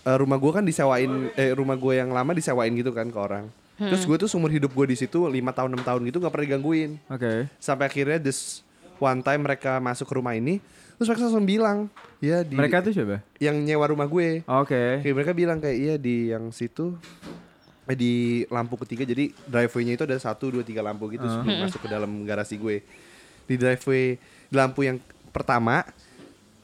eh, rumah gue kan disewain, eh rumah gue yang lama disewain gitu kan ke orang. Hmm. Terus gue tuh seumur hidup gue di situ lima tahun enam tahun gitu nggak pernah digangguin. Oke. Sampai akhirnya this one time mereka masuk ke rumah ini, terus mereka langsung bilang, ya di Mereka tuh siapa? yang nyewa rumah gue. Oke. Kayak mereka bilang kayak iya di yang situ eh, di lampu ketiga jadi driveway-nya itu ada satu dua tiga lampu gitu sebelum masuk ke dalam garasi gue. Di driveway di lampu yang pertama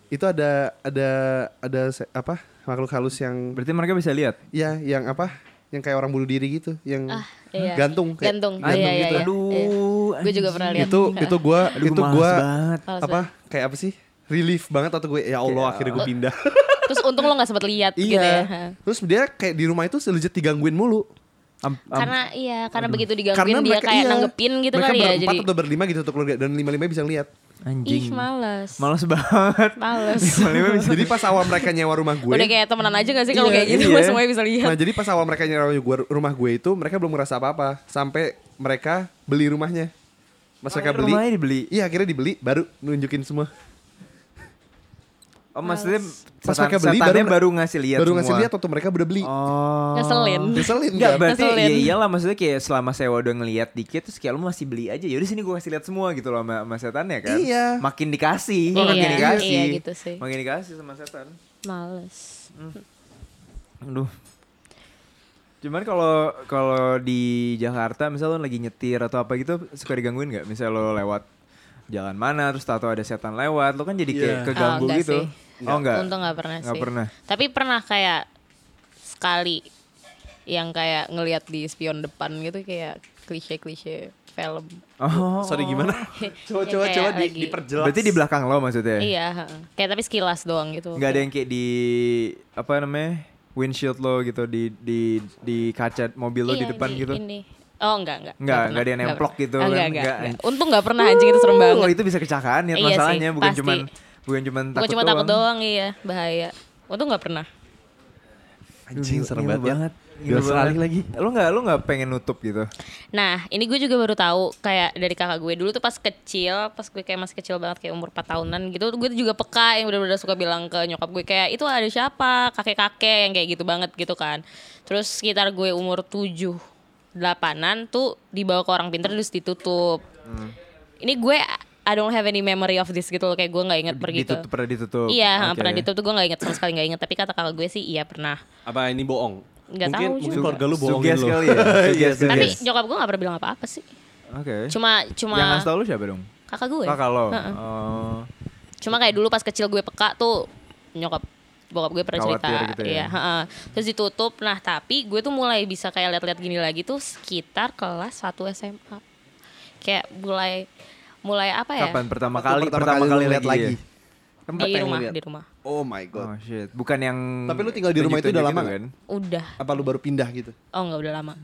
itu ada ada ada apa makhluk halus yang Berarti mereka bisa lihat. ya yang apa yang kayak orang bunuh diri gitu yang Ah, iya. gantung kayak Gantung. gantung Iya, iya, gitu. iya. Aduh. Gue juga pernah lihat. Itu itu gua Aduh, itu males gua banget. Males apa kayak apa sih relief banget atau gue ya Allah akhirnya gue pindah. Terus untung lo gak sempet lihat gitu ya. Iya. Terus dia kayak di rumah itu legit digangguin mulu. Am- am- karena iya karena begitu digangguin dia mereka- kayak iya, nanggepin gitu mereka kali ya berempat jadi atau berlima gitu untuk keluarga dan lima lima bisa lihat. Anjing. ih males Males banget. males. Jadi pas awal mereka nyewa rumah gue, udah kayak temenan aja gak sih kalau Iya, kayak gitu iya. semuanya bisa lihat Nah jadi pas awal mereka nyewa rumah gue itu mereka belum ngerasa apa-apa sampai mereka beli rumahnya. Pas mereka beli, Rumahnya dibeli. iya akhirnya dibeli baru nunjukin semua. Oh maksudnya Pas setan, mereka beli, setannya baru- baru, ngasih lihat baru semua. ngasih lihat waktu mereka udah beli. Oh. Ngeselin. Ngeselin Enggak kan? berarti Ngeselin. ya iyalah maksudnya kayak selama sewa udah ngeliat dikit terus kayak lu masih beli aja. Yaudah sini gue kasih lihat semua gitu loh sama, sama setannya kan. Iya. Makin dikasih, Iya, makin dikasih. iya gitu sih. Makin dikasih sama setan. males Aduh. Cuman kalau kalau di Jakarta misal lo lagi nyetir atau apa gitu suka digangguin nggak? Misal lo lewat jalan mana terus tahu ada setan lewat, lo kan jadi kayak Iya. keganggu Oh, gitu. sih. Oh enggak. untung nggak pernah Nggak sih pernah. tapi pernah kayak sekali yang kayak ngelihat di spion depan gitu kayak klise-klise film Oh. Sorry gimana? coba coba kayak coba di, lagi- diperjelas. Berarti di belakang lo maksudnya? iya heeh. kayak tapi sekilas doang gitu Nggak ada yang kayak di apa namanya? windshield lo gitu di di di kaca mobil lo di Iya, depan gitu. ini. Oh enggak enggak. Enggak, pernah, enggak ada yang nemplok gitu Ah, kan, Enggak, enggak, enggak. enggak. Untung enggak pernah anjing itu serem banget. Oh, itu bisa kecelakaan ya Iya masalahnya sih, bukan pasti. Bukan cuman takut, Bukan cuma takut doang iya, bahaya. Untung enggak pernah. Anjing serem banget ya. banget. Gila banget. lagi. Lo nggak lo nggak pengen nutup gitu? Nah, ini gue juga baru tahu kayak dari kakak gue dulu tuh pas kecil, pas gue kayak masih kecil banget kayak umur 4 tahunan gitu, gue tuh juga peka yang bener-bener suka bilang ke nyokap gue kayak itu ada siapa, kakek-kakek yang kayak gitu banget gitu kan. Terus sekitar gue umur 7 delapanan tuh dibawa ke orang pinter terus ditutup. Hmm. Ini gue I don't have any memory of this gitu loh kayak gue nggak inget pergi ke Ditutup pernah ditutup. Iya, Oke. pernah ditutup tuh gue gak inget sama sekali gak inget Tapi kata kakak gue sih iya pernah Apa ini bohong? Nggak mungkin, tahu mungkin juga. keluarga lu bohongin Suges lu. kali ya. Suges, Tapi suges. nyokap gue gak pernah bilang apa-apa sih Oke. Cuma cuma Yang ngasih tau lu siapa dong? kakak gue Kakak lo. Heeh. Oh. Cuma kayak dulu pas kecil gue peka tuh Nyokap bokap gue pernah cerita gitu ya. Iya, heeh. Terus ditutup Nah tapi gue tuh mulai bisa kayak lihat-lihat gini lagi tuh Sekitar kelas 1 SMA Kayak mulai Mulai apa ya Kapan pertama Waktu kali pertama pertama kali kali lihat lagi? lagi. ya? Tempat Di rumah. Di rumah Oh my god. Oh shit, bukan yang Tapi lu tinggal di rumah itu udah lama gitu Udah Apa lu baru pindah gitu? Oh enggak udah lama.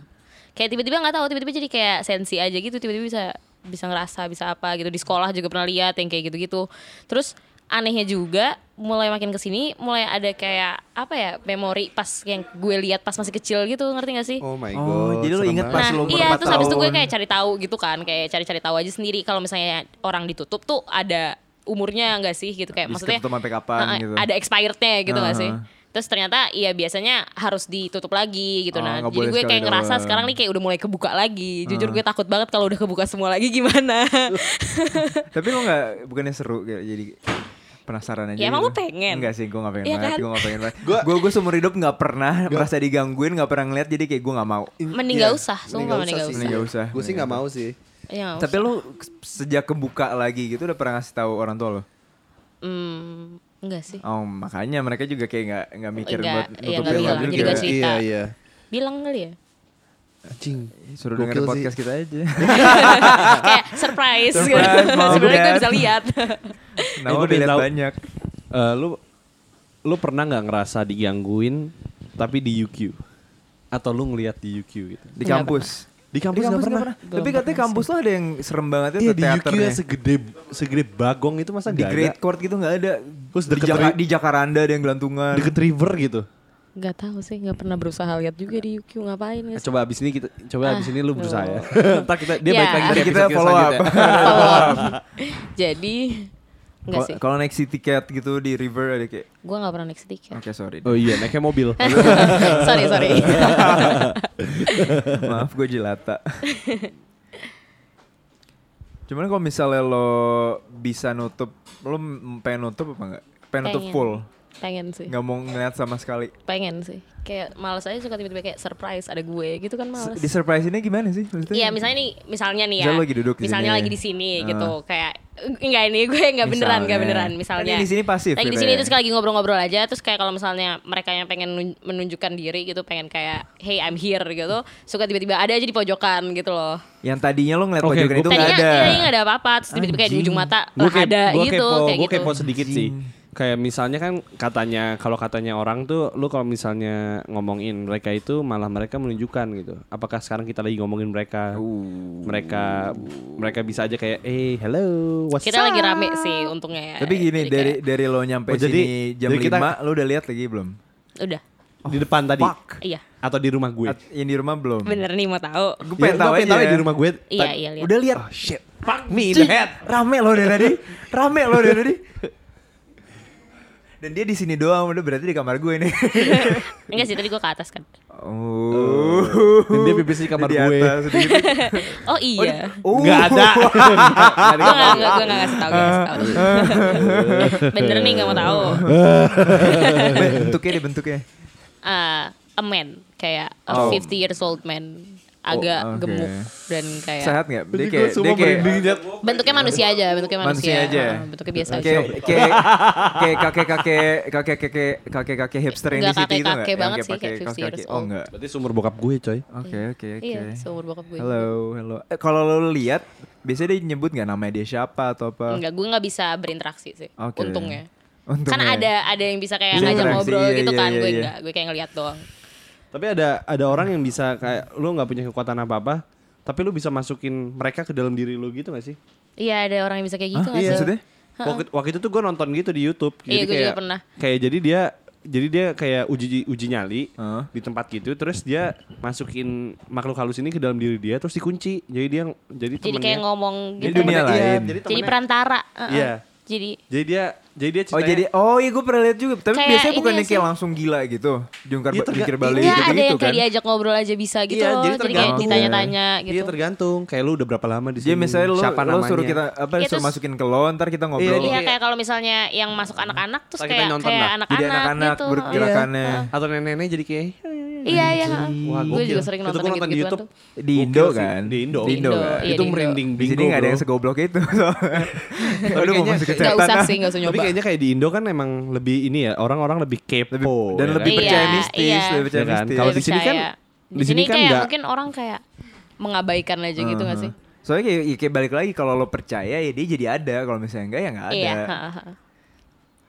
Kayak tiba-tiba nggak tahu tiba-tiba jadi kayak sensi aja gitu tiba-tiba bisa bisa ngerasa bisa apa gitu di sekolah juga pernah lihat yang kayak gitu-gitu. Terus anehnya juga mulai makin ke sini mulai ada kayak apa ya memori pas yang gue lihat pas masih kecil gitu ngerti gak sih? Oh my god. Oh, jadi lu serem inget pas nah lu umur iya 4 terus habis itu gue kayak cari tahu gitu kan kayak cari-cari tahu aja sendiri kalau misalnya orang ditutup tuh ada umurnya nggak sih gitu kayak Bisa maksudnya sampai kapan Nah, gitu. ada expirednya gitu nggak sih Uh-huh. terus ternyata iya biasanya harus ditutup lagi Oh, gitu nah nggak jadi gue kayak ngerasa doang. sekarang nih kayak udah mulai kebuka lagi jujur Uh. gue takut banget kalau udah kebuka semua lagi gimana Tapi lu nggak bukannya seru kayak jadi penasaran aja Ya, emang gitu? lu pengen? Enggak sih, gue gak pengen Iya banget, kan? gue gak pengen banget Gua- Gue gue seumur hidup gak pernah merasa digangguin, gak pernah ngeliat Jadi kayak gue gak mau mending Iya, gak usah sumpah mending gak usah Mending nggak usah. Gue sih nggak mau sih. Iya, nggak Tapi usah. lu sejak kebuka lagi gitu udah pernah ngasih tahu orang tua lo? hmm, enggak sih Oh makanya mereka juga kayak gak, nggak mikir Enggak, buat iya, nutupin lo bilang, juga. jadi gak cerita. Iya iya. bilang kali ya Anjing. Suruh dengerin sih. podcast kita aja kayak surprise, gitu. Surprise, mau sebenarnya gue kan? bisa lihat Nah gue pengen lihat banyak Eh, lu lu pernah nggak ngerasa digangguin tapi di UQ atau lu ngelihat di UQ gitu? Di kampus Di kampus Di nggak kampus pernah. nggak pernah. Tapi katanya kampus lo ada yang serem banget Iya itu di UQ teaternya yang segede segede bagong itu masa Di Great ada? Court gitu gak ada Terus di, Jaka- di Jakaranda ada yang gelantungan Deket river gitu. Nggak tahu sih nggak pernah berusaha lihat juga di UQ ngapain Eh, ya Coba abis ini kita coba abis Ah, ini lu berusaha ya. Ntar kita dia Ya. balik lagi kita follow up. selanjutnya. Follow up. jadi enggak Kalau- sih Kalau naik city cat gitu di river ada kayak gue nggak pernah naik sedikit Oke sorry Oh iya, naiknya mobil. sorry sorry Maaf gue jelata Cuman kalau misalnya lo bisa nutup Lo pengen nutup apa enggak? Pengen nutup Pengen. full pengen sih Gak mau ngeliat sama sekali pengen sih kayak males aja suka tiba-tiba kayak surprise ada gue gitu kan males Di surprise ini gimana sih? Maksudnya? Iya misalnya nih misalnya nih ya Misalnya lagi duduk di misalnya sini. lagi di sini Ah. gitu kayak enggak ini gue enggak beneran enggak beneran misalnya di sini pasif lagi di gitu sini ya. terus lagi ngobrol-ngobrol aja terus kayak kalau misalnya mereka yang pengen nun- menunjukkan diri gitu pengen kayak hey I'm here gitu suka tiba-tiba ada aja di pojokan gitu loh Yang tadinya lo ngeliat Oke, pojokan itu gak tadinya ada tadinya nggak ada apa-apa terus tiba-tiba kayak di ujung mata Gue lah ada gitu kayak gue gitu kepo sedikit sih. Kayak misalnya kan katanya kalau katanya orang tuh lu kalau misalnya ngomongin mereka itu malah mereka menunjukkan gitu. Apakah sekarang kita lagi ngomongin mereka? Mereka mereka bisa aja kayak eh hello what's Kita up? lagi rame sih untungnya ya. Tapi gini Jadi dari kayak, dari lo nyampe Oh, jadi- sini jam jadi kita- 5 lo udah lihat lagi belum? udah. di depan tadi Iya. atau di rumah gue. At- Yang di rumah belum? Bener nih mau tahu. Gue Ya, pengen tahu gua pengen aja. tahu ya di rumah gue. Iya, iya lihat. Udah lihat. Oh shit. Fuck me in the head. Rame lo dari tadi. Rame lo dari tadi. Dan dia di sini doang, udah berarti di kamar gue nih. Enggak sih tadi gue ke atas kan. Oh. Dan dia pipis di kamar Di gue. atas, di. Oh iya. Oh. Nggak ada. Nggak ada. Gue gak, gak, gue gak ngasih tau, gue ngasih tau. Bener nih gak mau tahu. bentuknya deh bentuknya. Ah, a man, kayak a Oh. 50 years old man. Agak Oh, oke. gemuk dan kayak Sehat nggak? Dia kayak dia kayak bentuknya manusia aja, bentuknya manusia. manusia aja. Ah, bentuknya biasa aja. Kayak kayak kayak kakek kakek kakek kakek kakek kakek hipster yang di Nggak situ itu nggak? banget Yang sih, kayak pakai 50 kaos years kaki. Oh old. enggak. Berarti sumur bokap gue coy. Oke oke oke. Iya, seumur bokap gue. Halo halo. Eh, kalau lo lihat biasanya dia nyebut nggak namanya dia siapa atau apa? Enggak, gue gak bisa berinteraksi sih. Oke. Untungnya. Untungnya. Kan ada ada yang bisa kayak ngajak ngobrol iya, gitu iya, kan, iya, gue iya. enggak, gue kayak ngeliat doang. Tapi ada ada orang yang bisa kayak lu nggak punya kekuatan apa-apa, tapi lu bisa masukin mereka ke dalam diri lu gitu gak sih? Iya, ada orang yang bisa kayak gitu Hah? nggak Iya, sih? maksudnya? Waktu, waktu itu tuh gue nonton gitu di YouTube. Iya, gue juga kayak, pernah. Kayak jadi dia jadi dia kayak uji uji nyali Heeh. di tempat gitu, terus dia masukin makhluk halus ini ke dalam diri dia, terus dikunci. Jadi dia jadi Jadi temennya. kayak ngomong Jadi gitu. dunia Iya, lain. jadi Jadi perantara. heeh. Iya. Jadi Jadi dia jadi dia Oh ceritanya, jadi oh iya gue pernah lihat juga. Tapi Kayak biasanya bukannya sih. kayak langsung gila gitu. Jungkar Iya, terga- jungkir balik Enggak gitu, ada yang gitu kayak kan. diajak ngobrol aja bisa gitu Iya, jadi Jadi, kayak ditanya-tanya gitu. Iya tergantung. Kayak lu udah berapa lama di sini? Jadi misalnya lo, Siapa namanya? suruh kita apa Iya, suruh terus- masukin ke lo ntar kita ngobrol. Iya, Iya kayak kalau misalnya yang masuk anak-anak terus kayak kayak anak-anak Jadi anak-anak gitu. bergerakannya. Atau nenek-nenek jadi kayak Iya iya. Wah, Gue juga sering Itu nonton yang nonton di gitu-gituan YouTube. Di Indo kan. Di Indo. Di Indo kan. iya, itu di merinding Di sini nggak ada yang segoblok itu. Aduh mau kayaknya- masuk ke usah ah. sih, gak usah nyoba. Kayaknya kayak di Indo kan emang lebih ini ya, orang-orang lebih kepo. Lebih, dan ya lebih kan? percaya Iya, mistis, iya. lebih percaya Iya kan? mistis. Kalau Lebih di sini kan- percaya. di sini kan kayak nggak- mungkin orang kayak mengabaikan aja gitu gak sih? Soalnya kayak, ya kayak balik lagi kalau lo percaya ya dia jadi ada, kalau misalnya enggak ya enggak ada. Iya. ha, ha.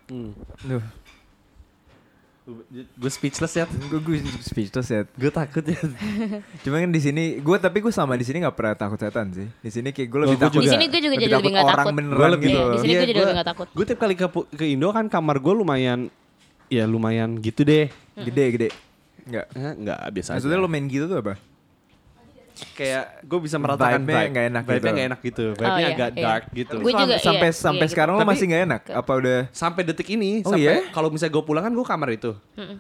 Hmm. Duh, Gue speechless ya. gue gue speechless ya. Gue takut ya. Cuma kan di sini gue tapi gue sama di sini nggak pernah takut setan sih. Di sini kayak gue lebih gua takut. Di sini gue juga lebih jadi lebih takut gak orang takut. beneran Gua lebih- gitu. Iya, di sini Iya, gue jadi gua- lebih gak takut. Gue tiap kali ke ke Indo kan kamar gue lumayan ya lumayan gitu deh. Gede gede. Enggak. Eh, enggak biasa Maksudnya aja. lo main gitu tuh apa? Kayak gue bisa merasakan Vibe-nya vibe nggak enak Vibe-nya gitu. nggak enak gitu. Vibe-nya iya, agak iya. dark gitu. Gue Selama- juga, sampai iya, sampai iya, sekarang lo Tapi- masih nggak enak? Apa udah? Sampai detik ini, Oh, sampai iya? kalau misalnya gue pulang kan gue kamar itu. Mm-mm.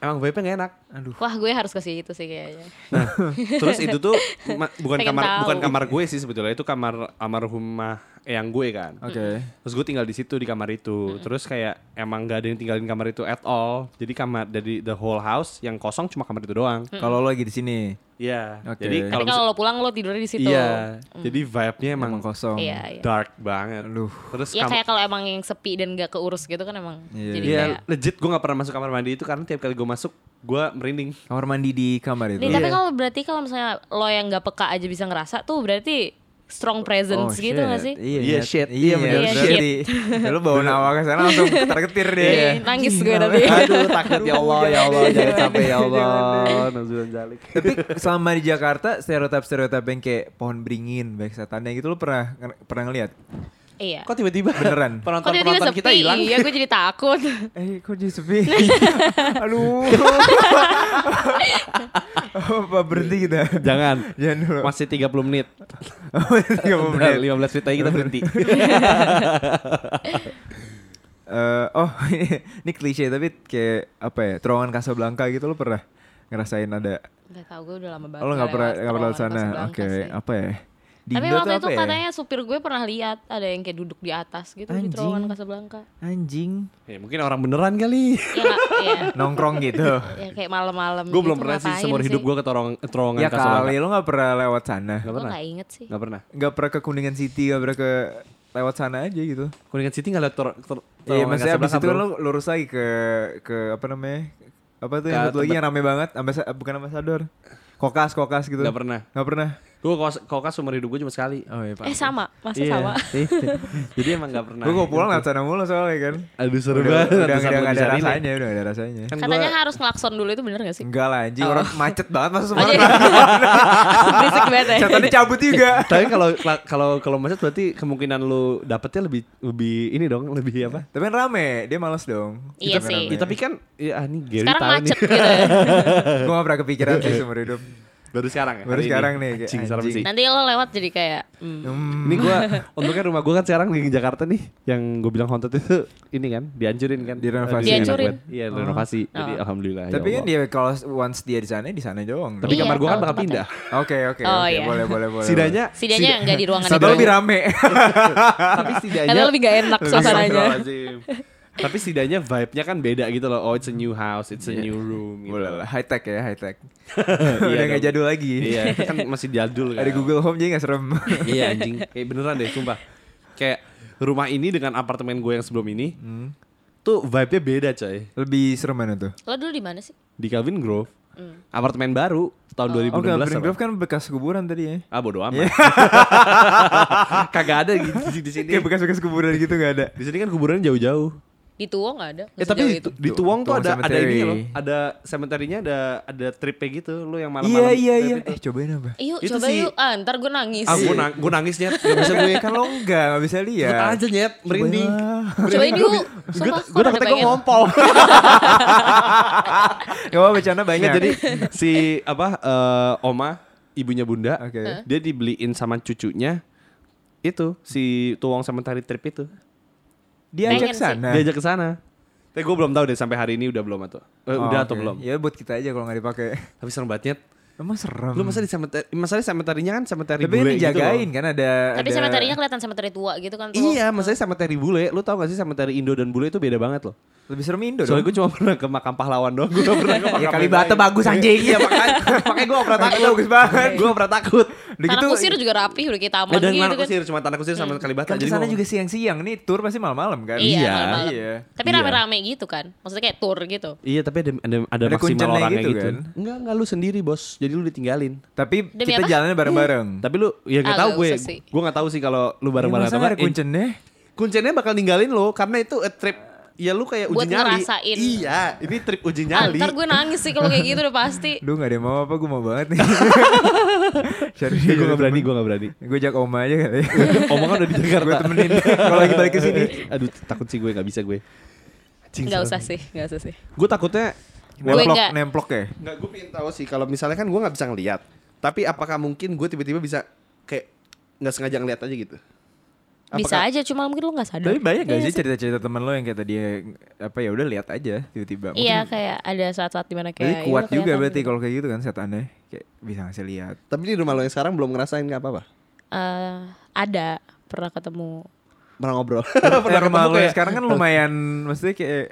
Emang vibe-nya gak enak. Aduh. Wah gue harus ke situ sih kayaknya. Nah, terus itu tuh ma- bukan Pengen kamar tahu. bukan kamar gue sih sebetulnya itu kamar almarhumah yang gue kan. Oke. Terus gue tinggal di situ di kamar itu. Terus kayak emang gak ada yang tinggalin kamar itu at all. Jadi kamar dari the whole house yang kosong cuma kamar itu doang. Kalau lo lagi di sini Iya. Oke. Jadi Tapi kalau kalau lo pulang lo tidurnya di situ. Iya. Jadi vibe-nya emang emang kosong. Iya, iya. dark banget. Aduh. Terus Ya kam- kayak kalau emang yang sepi dan gak keurus gitu kan emang Iya. jadi Iya, kayak legit gue gak pernah masuk kamar mandi itu karena tiap kali gue masuk gue merinding. Kamar mandi di kamar itu. Nih, tapi Iya. kalau berarti kalau misalnya lo yang gak peka aja bisa ngerasa tuh berarti strong presence Oh, gitu shit. gak sih? Iya, Iya, iya, shit. Iya, Iya, bener. iya, Berarti ya lo bawa nawa ke sana langsung ketar-ketir deh. Iya, nangis gue nanti. Aduh takut ya Allah ya Allah jangan sampai ya Allah. Nauzubillah zalik. Tapi selama di Jakarta stereotip-stereotip yang kayak pohon beringin, baik setannya gitu lo pernah pernah ngeliat? Iya. Kok tiba-tiba Beneran? Kok tiba-tiba penonton-penonton sepi? kita hilang? Iya, gue jadi takut. Eh, kok jadi sepi? Aduh. Apa berhenti kita? Jangan. Jangan dulu. Masih 30 menit. Tiga puluh Udah, menit. 15 menit lagi kita berhenti. Eh, oh, ini, ini klise tapi kayak apa ya? Terowongan Casablanca gitu lo pernah ngerasain ada? Gak tau, gue udah lama banget. Oh, lo nggak pernah nggak pernah sana? Oke, sih. apa ya? Di Tapi Indo waktu tuh itu apa ya? katanya supir gue pernah lihat ada yang kayak duduk di atas gitu di Anjing. terowongan Casablanca. Anjing. ya, mungkin orang beneran kali. Ya, iya. Nongkrong gitu. ya kayak malam-malam. gue belum gitu, pernah sih seumur hidup gue ke terowongan, terowongan ya Casablanca. kali lo nggak pernah lewat sana. Gak Gue pernah. gak inget sih. Gak pernah. Nggak pernah ke Kuningan City, nggak pernah ke lewat sana aja gitu. Kuningan City gak liat ter, ter, Iya, terowongan maksudnya abis itu lo lurus lagi ke ke apa namanya? Apa tuh yang satu lagi yang rame banget? Ambasa, bukan ambasador. Kokas, kokas gitu. Nggak pernah. Nggak pernah. Gue kokas seumur hidup gue cuma sekali. Oh iya, Pak. Eh sama, masa Iya. sama. Jadi emang gak pernah. Gue kok pulang lewat sana mulu soalnya kan. Aduh seru Udah, banget. udah, Ada udah, nggak ada rasanya, udah gak ada rasanya. Kan Katanya gua- harus ngelakson dulu itu bener gak sih? Enggak lah anjing, orang macet banget masa Oh, semua. berisik banget ya. Cabut juga. Tapi kalau kalau kalau macet berarti kemungkinan lu dapetnya lebih lebih ini dong, lebih apa? Tapi kan rame, dia males dong. Iya Tapi sih. Ya, tapi kan ya ah, nih Gary Sekarang tahu macet nih. gitu. Gue gak pernah kepikiran sih seumur hidup. Baru sekarang ya. Baru hari sekarang ini. nih, kayak Anjing, serem anjing. sih. Nanti lo lewat jadi kayak hmm. Hmm. Ini gua untungnya rumah gua kan sekarang di Jakarta nih yang gue bilang haunted itu ini kan dihancurin kan Direnovasi. Dihancurin. gua. iya renovasi jadi Oh. alhamdulillah Tapi ya kan Allah. dia kalau once dia di sana, di sana doang. tapi Iya, kamar gua kan bakal pindah Oke, oke, Oh, oke. iya. Boleh, boleh, boleh. setidaknya Setidaknya nggak di ruangan Satu itu. lebih rame. tapi setidaknya Karena lebih gak enak suasananya. Tapi setidaknya vibe-nya kan beda gitu loh oh it's a new house it's a Iya. new room gitu. Boleh lah, high tech ya, high tech. Iya Udah gak jadul lagi. iya itu kan masih jadul kan Ada Google Home jadi gak serem. iya anjing kayak beneran deh sumpah kayak rumah ini dengan apartemen gue yang sebelum ini Hmm. tuh vibe-nya beda coy Lebih serem mana tuh? Lo dulu di mana sih? di Calvin Grove apartemen baru tahun 2016 Oh, apa? Grove kan bekas kuburan tadi ya. ah bodo amat kagak ada gitu di, di sini Kayak bekas-bekas kuburan gitu gak ada. di sini kan kuburan jauh-jauh Di Tuwong nggak ada. Eh Nggak tapi itu. di Tuwong tuh ada ada ini loh, ada cemetery-nya ada ada tripnya gitu, lu yang Iya, malam-malam. iya, iya. itu. Eh, cobain apa? Yuk Itu coba sih- yuk. Ah ntar gue nangis. Ah, gue nang, gua nangisnya, gak bisa gue. Kan lo enggak, gak bisa lihat. Lihat aja nyet, merinding. Cobain yuk. Gue takutnya gue ngompol. Gak apa bercanda banyak. Nggak, jadi si apa eh, Oma, ibunya Bunda, Oke. dia dibeliin sama cucunya itu si Tuwong Cemetery trip itu. Dia ajak Pengen sih. sana. Diajak ke sana. Tapi gue belum tahu deh sampai hari ini udah belum atau eh, Oh, udah atau oke. belum. Ya buat kita aja kalau gak dipakai. Tapi serem banget. Emang serem. Lu masa di cemetery, masalahnya cemetery-nya kan cemetery Tapi bule gitu dijagain kan ada Tapi ada... cemetery-nya kelihatan cemetery tua gitu kan. Tuh. Iya, maksudnya cemetery bule. Lu tau gak sih cemetery Indo dan bule itu beda banget loh. Lebih serem Indo Soalnya dong. gue cuma pernah ke makam pahlawan doang. Gue pernah ke makam Ya yang Kalibata lain. bagus anjing. Iya makanya, makanya gue pernah takut. bagus banget. Gue pernah takut. Udah Tanah gitu kusir juga rapi udah kayak taman Eh, dan gitu tanah kan. kusir, cuma tanah kusir sama Kalibata. kan Jadi gua- juga siang-siang nih tour pasti malam-malam kan. Iya, Iya. Iya. Tapi Iya. rame-rame gitu kan. Maksudnya kayak tour gitu. Iya tapi ada ada, ada, Ada maksimal orangnya gitu gitu. kan? Enggak, enggak lu sendiri bos. Jadi lu ditinggalin. Tapi Demi kita apa? jalannya bareng-bareng. Tapi lu ya Ah, tahu nggak gue. Gue nggak tahu sih kalau lu Ya, bareng-bareng masa atau ada nggak. kuncennya? Kuncennya bakal ninggalin lo karena itu a trip Ya lu kayak uji Buat nyali. ngerasain. Iya, ini trip uji Ah, nyali. ntar gue nangis sih kalau kayak gitu udah pasti. Duh gak ada yang mau apa, gue mau banget nih. Cari gue gak berani, gue gak berani. Gue ajak Oma aja kali. Omongan udah di Jakarta. gue temenin kalau lagi balik ke sini. Aduh, takut sih gue gak bisa gue. Nggak usah sih, nggak usah sih. Gue takutnya Nemplok, nggak. nemplok ya. Nggak, gue pengen tahu sih kalau misalnya kan gue nggak bisa ngelihat. Tapi apakah mungkin gue tiba-tiba bisa kayak nggak sengaja ngeliat aja gitu? Bisa Apakah- aja cuma mungkin lu nggak sadar. Tapi banyak gak Iya sih cerita-cerita temen lo yang kayak tadi apa ya udah lihat aja tiba-tiba. Iya kayak ada saat-saat di mana kayak Jadi ya kuat udah juga berarti gitu. kalau kayak gitu kan setannya kayak bisa ngasih lihat. Tapi di rumah lo yang sekarang belum ngerasain nggak apa-apa? Eh, ada pernah ketemu. Pernah ngobrol. Pernah rumah ketemu lo yang kayak- sekarang kan lumayan maksudnya kayak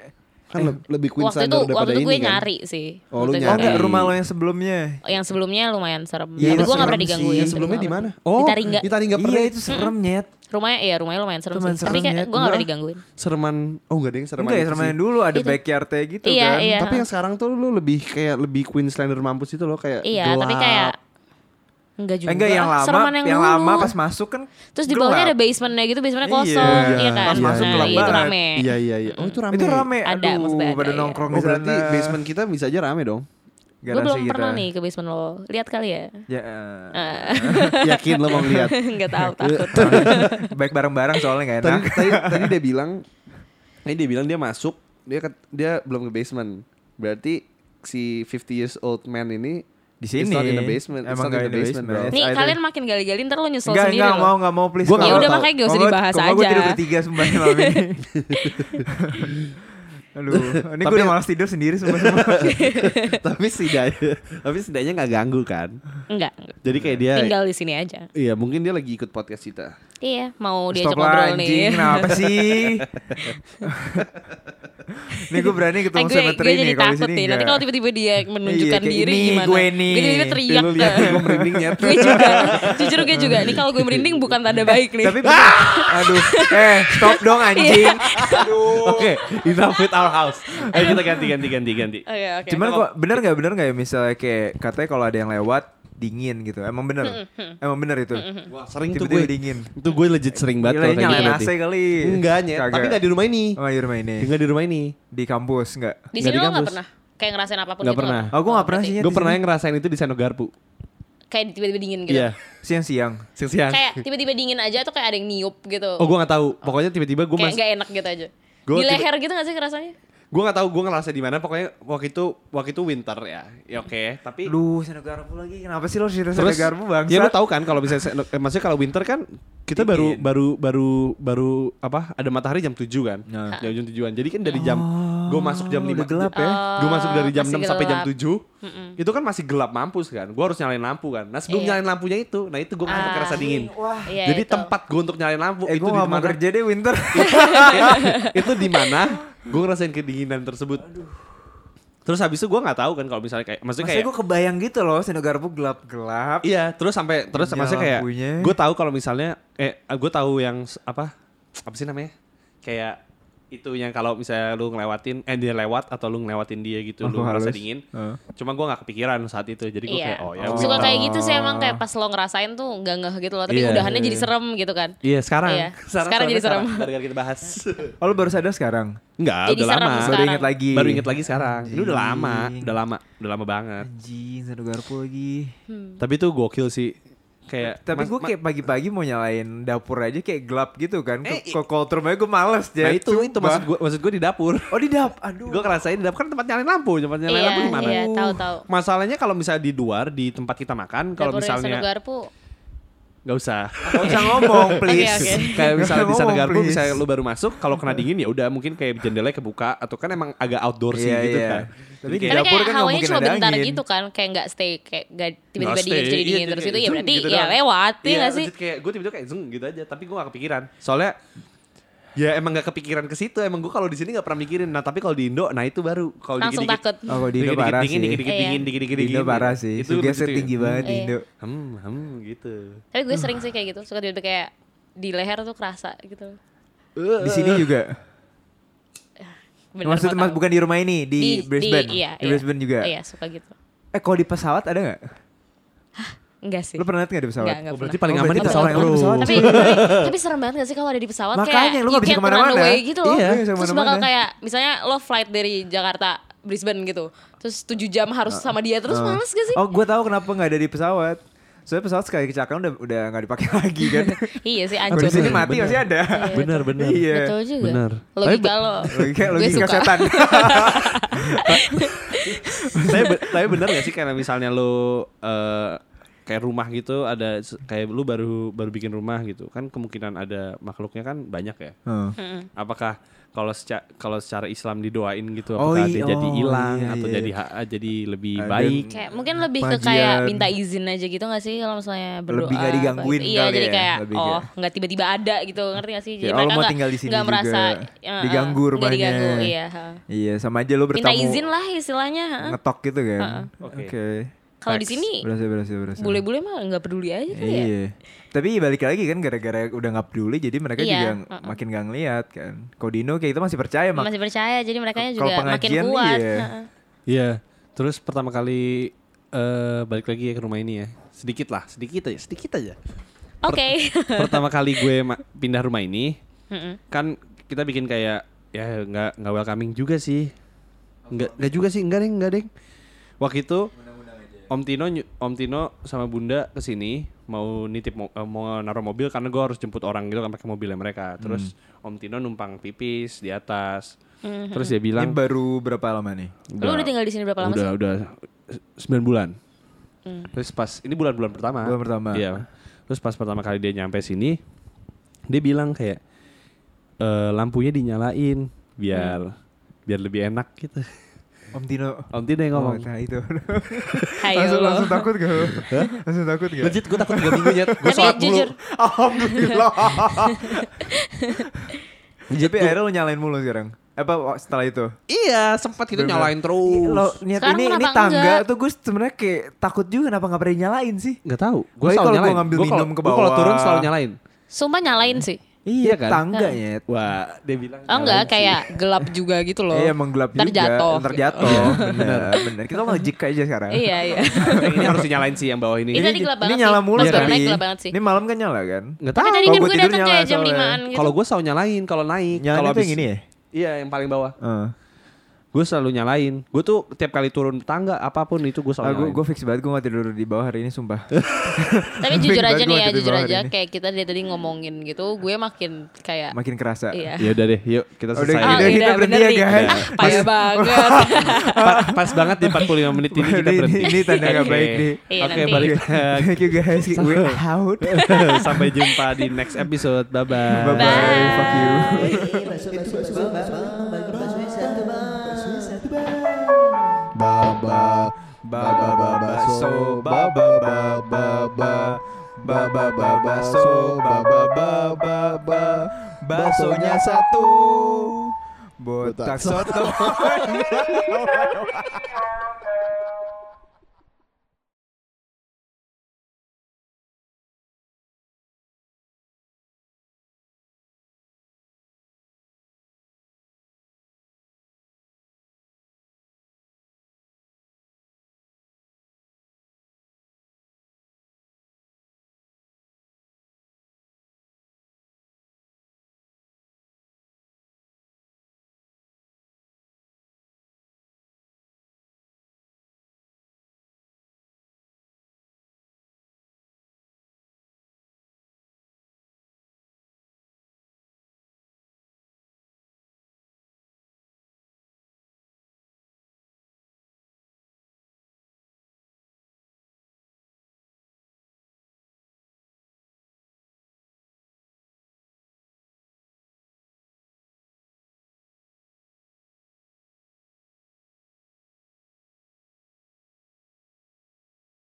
kan le- lebih Queen waktu itu Slender waktu daripada itu gue ini kan. nyari sih. Oh, lu Oh nyari. enggak kayak- rumah lo yang sebelumnya. yang sebelumnya lumayan serem. Iya, Tapi gue gak pernah digangguin. Yang sebelumnya di mana? di Taringga. Di Taringga pernah. Iya itu serem nyet. Rumahnya iya rumahnya lumayan serem Lumayan sih. Tapi serem, kayak ya. gue gak pernah digangguin. Sereman. Oh enggak deh, sereman. Enggak ya itu serem sih. yang dulu ada Itu. backyardnya gitu Iya, kan. iya. Tapi yang sekarang tuh lu lebih kayak lebih Queen Slender mampus itu loh kayak Iya, tapi kayak enggak juga. Eh, enggak yang lama, Sereman yang, dulu. lama pas masuk kan Terus di bawahnya ada basementnya gitu, basementnya Iya. kosong, Iya. iya kan? Pas masuk nah, gelap itu banget. rame. Iya iya iya. Oh itu rame. Itu rame. Ada, Aduh, maksudnya ada, pada iya. nongkrong Oh di berarti sana. basement kita bisa aja rame dong. Gue belum kita. pernah nih ke basement lo. Lihat kali ya? Ya. Eh, Yakin lo mau ngeliat. Enggak tahu, takut. Baik bareng-bareng soalnya gak tadi, enak. tadi, tadi dia bilang, tadi dia bilang dia masuk, dia dia belum ke basement. Berarti si 50 years old man ini Di sini. It's not in the basement. It's Emang not in gak the basement, bro. Nih either- kalian makin gali-gali ntar lo nyesel Enggak, sendiri enggak, loh. mau, enggak mau please. Ya udah makanya gak usah dibahas kalau gue aja. tidur bertiga sumpah malam ini. Aduh, ini gue udah malas tidur sendiri sumpah. tapi setidaknya tapi setidaknya nggak ganggu kan. Enggak. Jadi kayak dia Tinggal di sini aja. Iya mungkin dia lagi ikut podcast kita. Iya, mau diajak Stop ngobrol anjing, nih. kenapa sih? nih gue berani ketemu gue, cemetery gue nih jadi kalau di takut sini nih. Nanti kalau tiba-tiba dia menunjukkan Iya, diri ini, gimana? gue nih. Gue tiba-tiba teriak. Lu lihat gue merinding gue juga. Jujur gue juga. Nih kalau gue merinding bukan tanda baik nih. Tapi aduh, eh stop dong anjing. Oke, enough with our house. Ayo kita ganti ganti ganti ganti. Oke, oke. Cuman kok bener nggak bener nggak ya misalnya kayak katanya kalau ada yang lewat dingin gitu. Emang bener? Emang bener itu? Wah, sering tuh gue. dingin. Itu gue legit sering banget kalau kayak gitu AC nanti. kali. Enggak, nyet. Tapi enggak di rumah ini. Oh, di rumah ini. Enggak di rumah ini. Di kampus enggak? Di sini lo nggak kampus. pernah kayak ngerasain apa pun Nggak gitu pernah. Oh, gue gak pernah sih. Gue pernah ngerasain itu di Seno Garpu. Kayak tiba-tiba dingin gitu. Iya. Siang-siang. Siang-siang. Kayak tiba-tiba dingin aja atau kayak ada yang niup gitu. Oh, gue gak tahu. Pokoknya tiba-tiba gue kayak mas nggak enak gitu aja. Gua di leher gitu gak sih rasanya? gue gak tahu gue ngerasa di mana pokoknya waktu itu waktu itu winter ya ya oke tapi Lu Seno Garpu lagi. Kenapa sih lo cerita Seno terus Garpu bang? ya lo tahu kan kalau misalnya eh, maksudnya kalau winter kan kita baru baru baru baru apa ada matahari jam 7 kan Nah. jam jam tujuan jadi kan dari jam gue masuk jam Oh, 5 udah gelap ya? gue masuk dari jam masih 6 sampai jam gelap. 7 itu kan masih gelap mampus kan gue harus nyalain lampu kan nah sebelum Iya. nyalain lampunya itu nah itu gue Ah. kerasa dingin Iya, jadi itu. tempat gue untuk nyalain lampu Eh itu gue di mana kerja deh winter. itu di mana gue ngerasain kedinginan tersebut terus habis itu gue nggak tahu kan kalau misalnya kayak maksudnya Maksudnya kayak gue kebayang gitu loh Seno Garpu gelap-gelap. Iya, terus sampai terus maksudnya kayak gue tahu kalau misalnya eh gue tahu yang apa apa sih namanya? Kayak itu yang kalau misalnya lu ngelewatin eh dia lewat atau lu ngelewatin dia gitu Oh, lu ngerasa halus. dingin. Heeh. Cuma gue nggak kepikiran saat itu. Jadi gue Iya. kayak oh ya Suka kayak gitu sih emang kayak pas lo ngerasain tuh nggak ngeh gitu loh. Tapi Iya. udahannya jadi serem gitu kan. Iya, sekarang. Iya. Sekarang jadi serem. Gara-gara kita bahas. Oh lu baru sadar sekarang? Enggak, Jadi udah serem lama. sekarang. Baru inget lagi. Baru inget lagi sekarang. Ini udah lama, udah lama, udah lama banget. Anjing Seno Garpu lagi. Tapi itu gokil sih. Kayak Tapi mas- gue kayak pagi-pagi mau nyalain dapur aja kayak gelap gitu kan. Eh, cold room aja gue males Nah Jet. itu itu maksud gue maksud gue di dapur. Oh di dap, aduh. gue ngerasain di dapur kan tempat nyalain lampu, tempat nyalain Iya, lampu di mana? iya, tahu tahu. Masalahnya kalau misalnya di luar di tempat kita makan, kalau Dapur misalnya Garpu. Nggak usah. Gak usah ngomong please. Oke, oke. kayak misalnya di sana garpu, please. misalnya lu baru masuk, kalau kena dingin ya udah mungkin kayak jendelanya kebuka atau kan emang agak outdoor sih Iya, gitu iya. kan. Tapi Tapi dapur kayak kan hawanya cuma ada bentar angin. gitu kan, kayak nggak stay, kayak nggak tiba-tiba Nggak dingin jadi iya, dingin terus kayak itu ya berarti gitu ya lewat ya Iya, nggak sih? kayak gue tiba-tiba kayak zeng gitu aja, tapi gue gak kepikiran. Soalnya ya emang gak kepikiran ke situ. Emang gue kalau di sini gak pernah mikirin. Nah tapi kalau di Indo, nah itu baru kalau Langsung dikit-dikit- takut. Oh kalau di Indo dikit-dikit parah dingin, sih. dikit-dikit Iya. dingin, dikit-dikit Di Indo dingin. parah sih. Itu Sugesnya gitu ya. tinggi banget di Iya. Indo. Hmm, hmm gitu. Tapi gue sering sih kayak gitu, suka tiba-tiba kayak di leher tuh kerasa gitu. Di sini juga. Bener, Maksudnya mau mas, bukan di rumah ini, di, Brisbane. iya, di iya. Brisbane juga. Iya, suka gitu. Eh kalau di pesawat ada nggak? Enggak sih. Lo pernah liat nggak di pesawat? Enggak, enggak Oh, berarti paling Oh, aman di pesawat, bro. pesawat. tapi, tapi tapi serem banget gak sih kalau ada di pesawat Makanya, kayak lu nggak you bisa ke mana-mana. gitu loh. Iya, Terus bakal kayak misalnya lo flight dari Jakarta Brisbane gitu. Terus 7 jam harus sama dia terus Uh. males gak sih? Oh gue tahu kenapa nggak ada di pesawat. Soalnya pesawat sekali kecelakaan udah udah nggak dipakai lagi kan. iya sih anjir. di sini bener, mati bener. masih ada. Iya, Benar, benar. Iya. Betul juga. Bener. Logika lo. Logika, Gue logika setan. tapi, tapi bener gak sih kayak misalnya lu eh, kayak rumah gitu ada kayak lu baru baru bikin rumah gitu kan kemungkinan ada makhluknya kan banyak ya. Heeh. Apakah kalau secara kalau secara Islam didoain gitu Oh, apakah iya, dia jadi oh, hilang iya, atau iya. jadi ha- jadi lebih Ada- baik? Kayak mungkin lebih ke kayak minta izin aja gitu gak sih kalau misalnya berdoa. Lebih nggak apa digangguin. Iya kali jadi ya, kayak lebih oh kayak- nggak tiba-tiba ada gitu ngerti gak sih? Jadi Ya, oh, mereka mau nggak- tinggal di sini nggak juga. merasa ya, Diganggu nggak rumahnya. diganggu, iya. Iya sama aja lo bertamu. Minta izin lah istilahnya. ha. Ngetok gitu kan. Oke. Oke. Kalau di sini Berhasil berhasil berhasil. bule-bule mah nggak peduli aja ya. Iya. Tapi balik lagi kan gara-gara udah nggak peduli jadi mereka Iya, juga uh-uh. makin gak ngeliat kan. Kodino kayak itu masih percaya mak. Masih percaya jadi mereka juga makin kuat. iya. Iya. Terus pertama kali eh balik lagi ya ke rumah ini ya. Sedikit lah, sedikit aja, sedikit aja. Oke. pertama kali gue pindah rumah ini Mm-mm. kan kita bikin kayak ya nggak nggak welcoming juga sih nggak nggak juga sih enggak deh enggak deh waktu itu Om Tino Om Tino sama Bunda ke sini mau nitip mo- eh, mau naruh mobil karena gue harus jemput orang gitu kan pakai mobilnya mereka. Terus Om Tino numpang pipis di atas. Terus dia Ini bilang baru berapa lama nih? Lu udah tinggal di sini berapa lama udah sih? Hmm. udah sembilan bulan. Terus pas ini bulan-bulan pertama. Bulan pertama. iya. Terus pas pertama kali dia nyampe sini dia bilang kayak eh, lampunya dinyalain biar biar lebih enak gitu Om Tino. Om Tino yang ngomong Oh, nah itu. Hayo langsung, lo. langsung takut gak? lu? langsung takut gak? legit gue takut tiga minggu nyet gue sholat mulu jujur, Alhamdulillah. Legit, Tapi akhirnya lo nyalain mulu sekarang. Apa setelah itu? iya sempat Bener-bener. nyalain terus Lo niat Sekarang ini ini tangga enggak? tuh gue sebenarnya kayak takut juga kenapa nggak pernah nyalain sih? nggak tahu gue selalu nyalain ngambil Gua kalau- minum ke gua kalau bawah. turun selalu nyalain sumpah nyalain sih. Iya kan? tangga nyet. Wah, dia bilang. Oh enggak kayak gelap juga gitu loh. Iya emang gelap Ntar juga. jatuh. Ntar jatuh. bener, bener. Kita mau ngejik aja sekarang. Iya iya. ini harus dinyalain sih yang bawah ini. Ini tadi gelap Ini banget nyala mulu Pas tapi. naik gelap banget sih. Ini malam kan nyala kan? Nggak Tapi tahu. tadi Kalau kan gue datang nyala kayak jam soalnya. limaan gitu. Kalau gue selalu nyalain kalau naik. Nyalanya Kalau yang habis- ini ya? Iya, yang paling bawah. Heeh. Gue selalu nyalain. Gue tuh tiap kali turun tangga apa pun itu gue Ah, selalu gue nyalain. gue fix banget gue gak tidur di bawah hari ini sumpah. Tapi jujur aja nih ya, jujur aja ini. kayak kita dari tadi ngomongin gitu, gue makin kayak Makin kerasa. iya. Ya udah deh, yuk kita Udah, selesai. udah, iya, kita berhenti ya, nih. guys. Ah, payah banget. Pa- pas banget di 45 menit ini kita Ini- berhenti. ini tanda nggak Oke. baik nih. Iya, Oke, balik lagi. Thank you guys. We out. Sampai jumpa di next episode. Bye bye. Bye bye. Fuck you. Baba Baba baba so baba baba ba baba baba so baba baba ba baksonya satu botak soto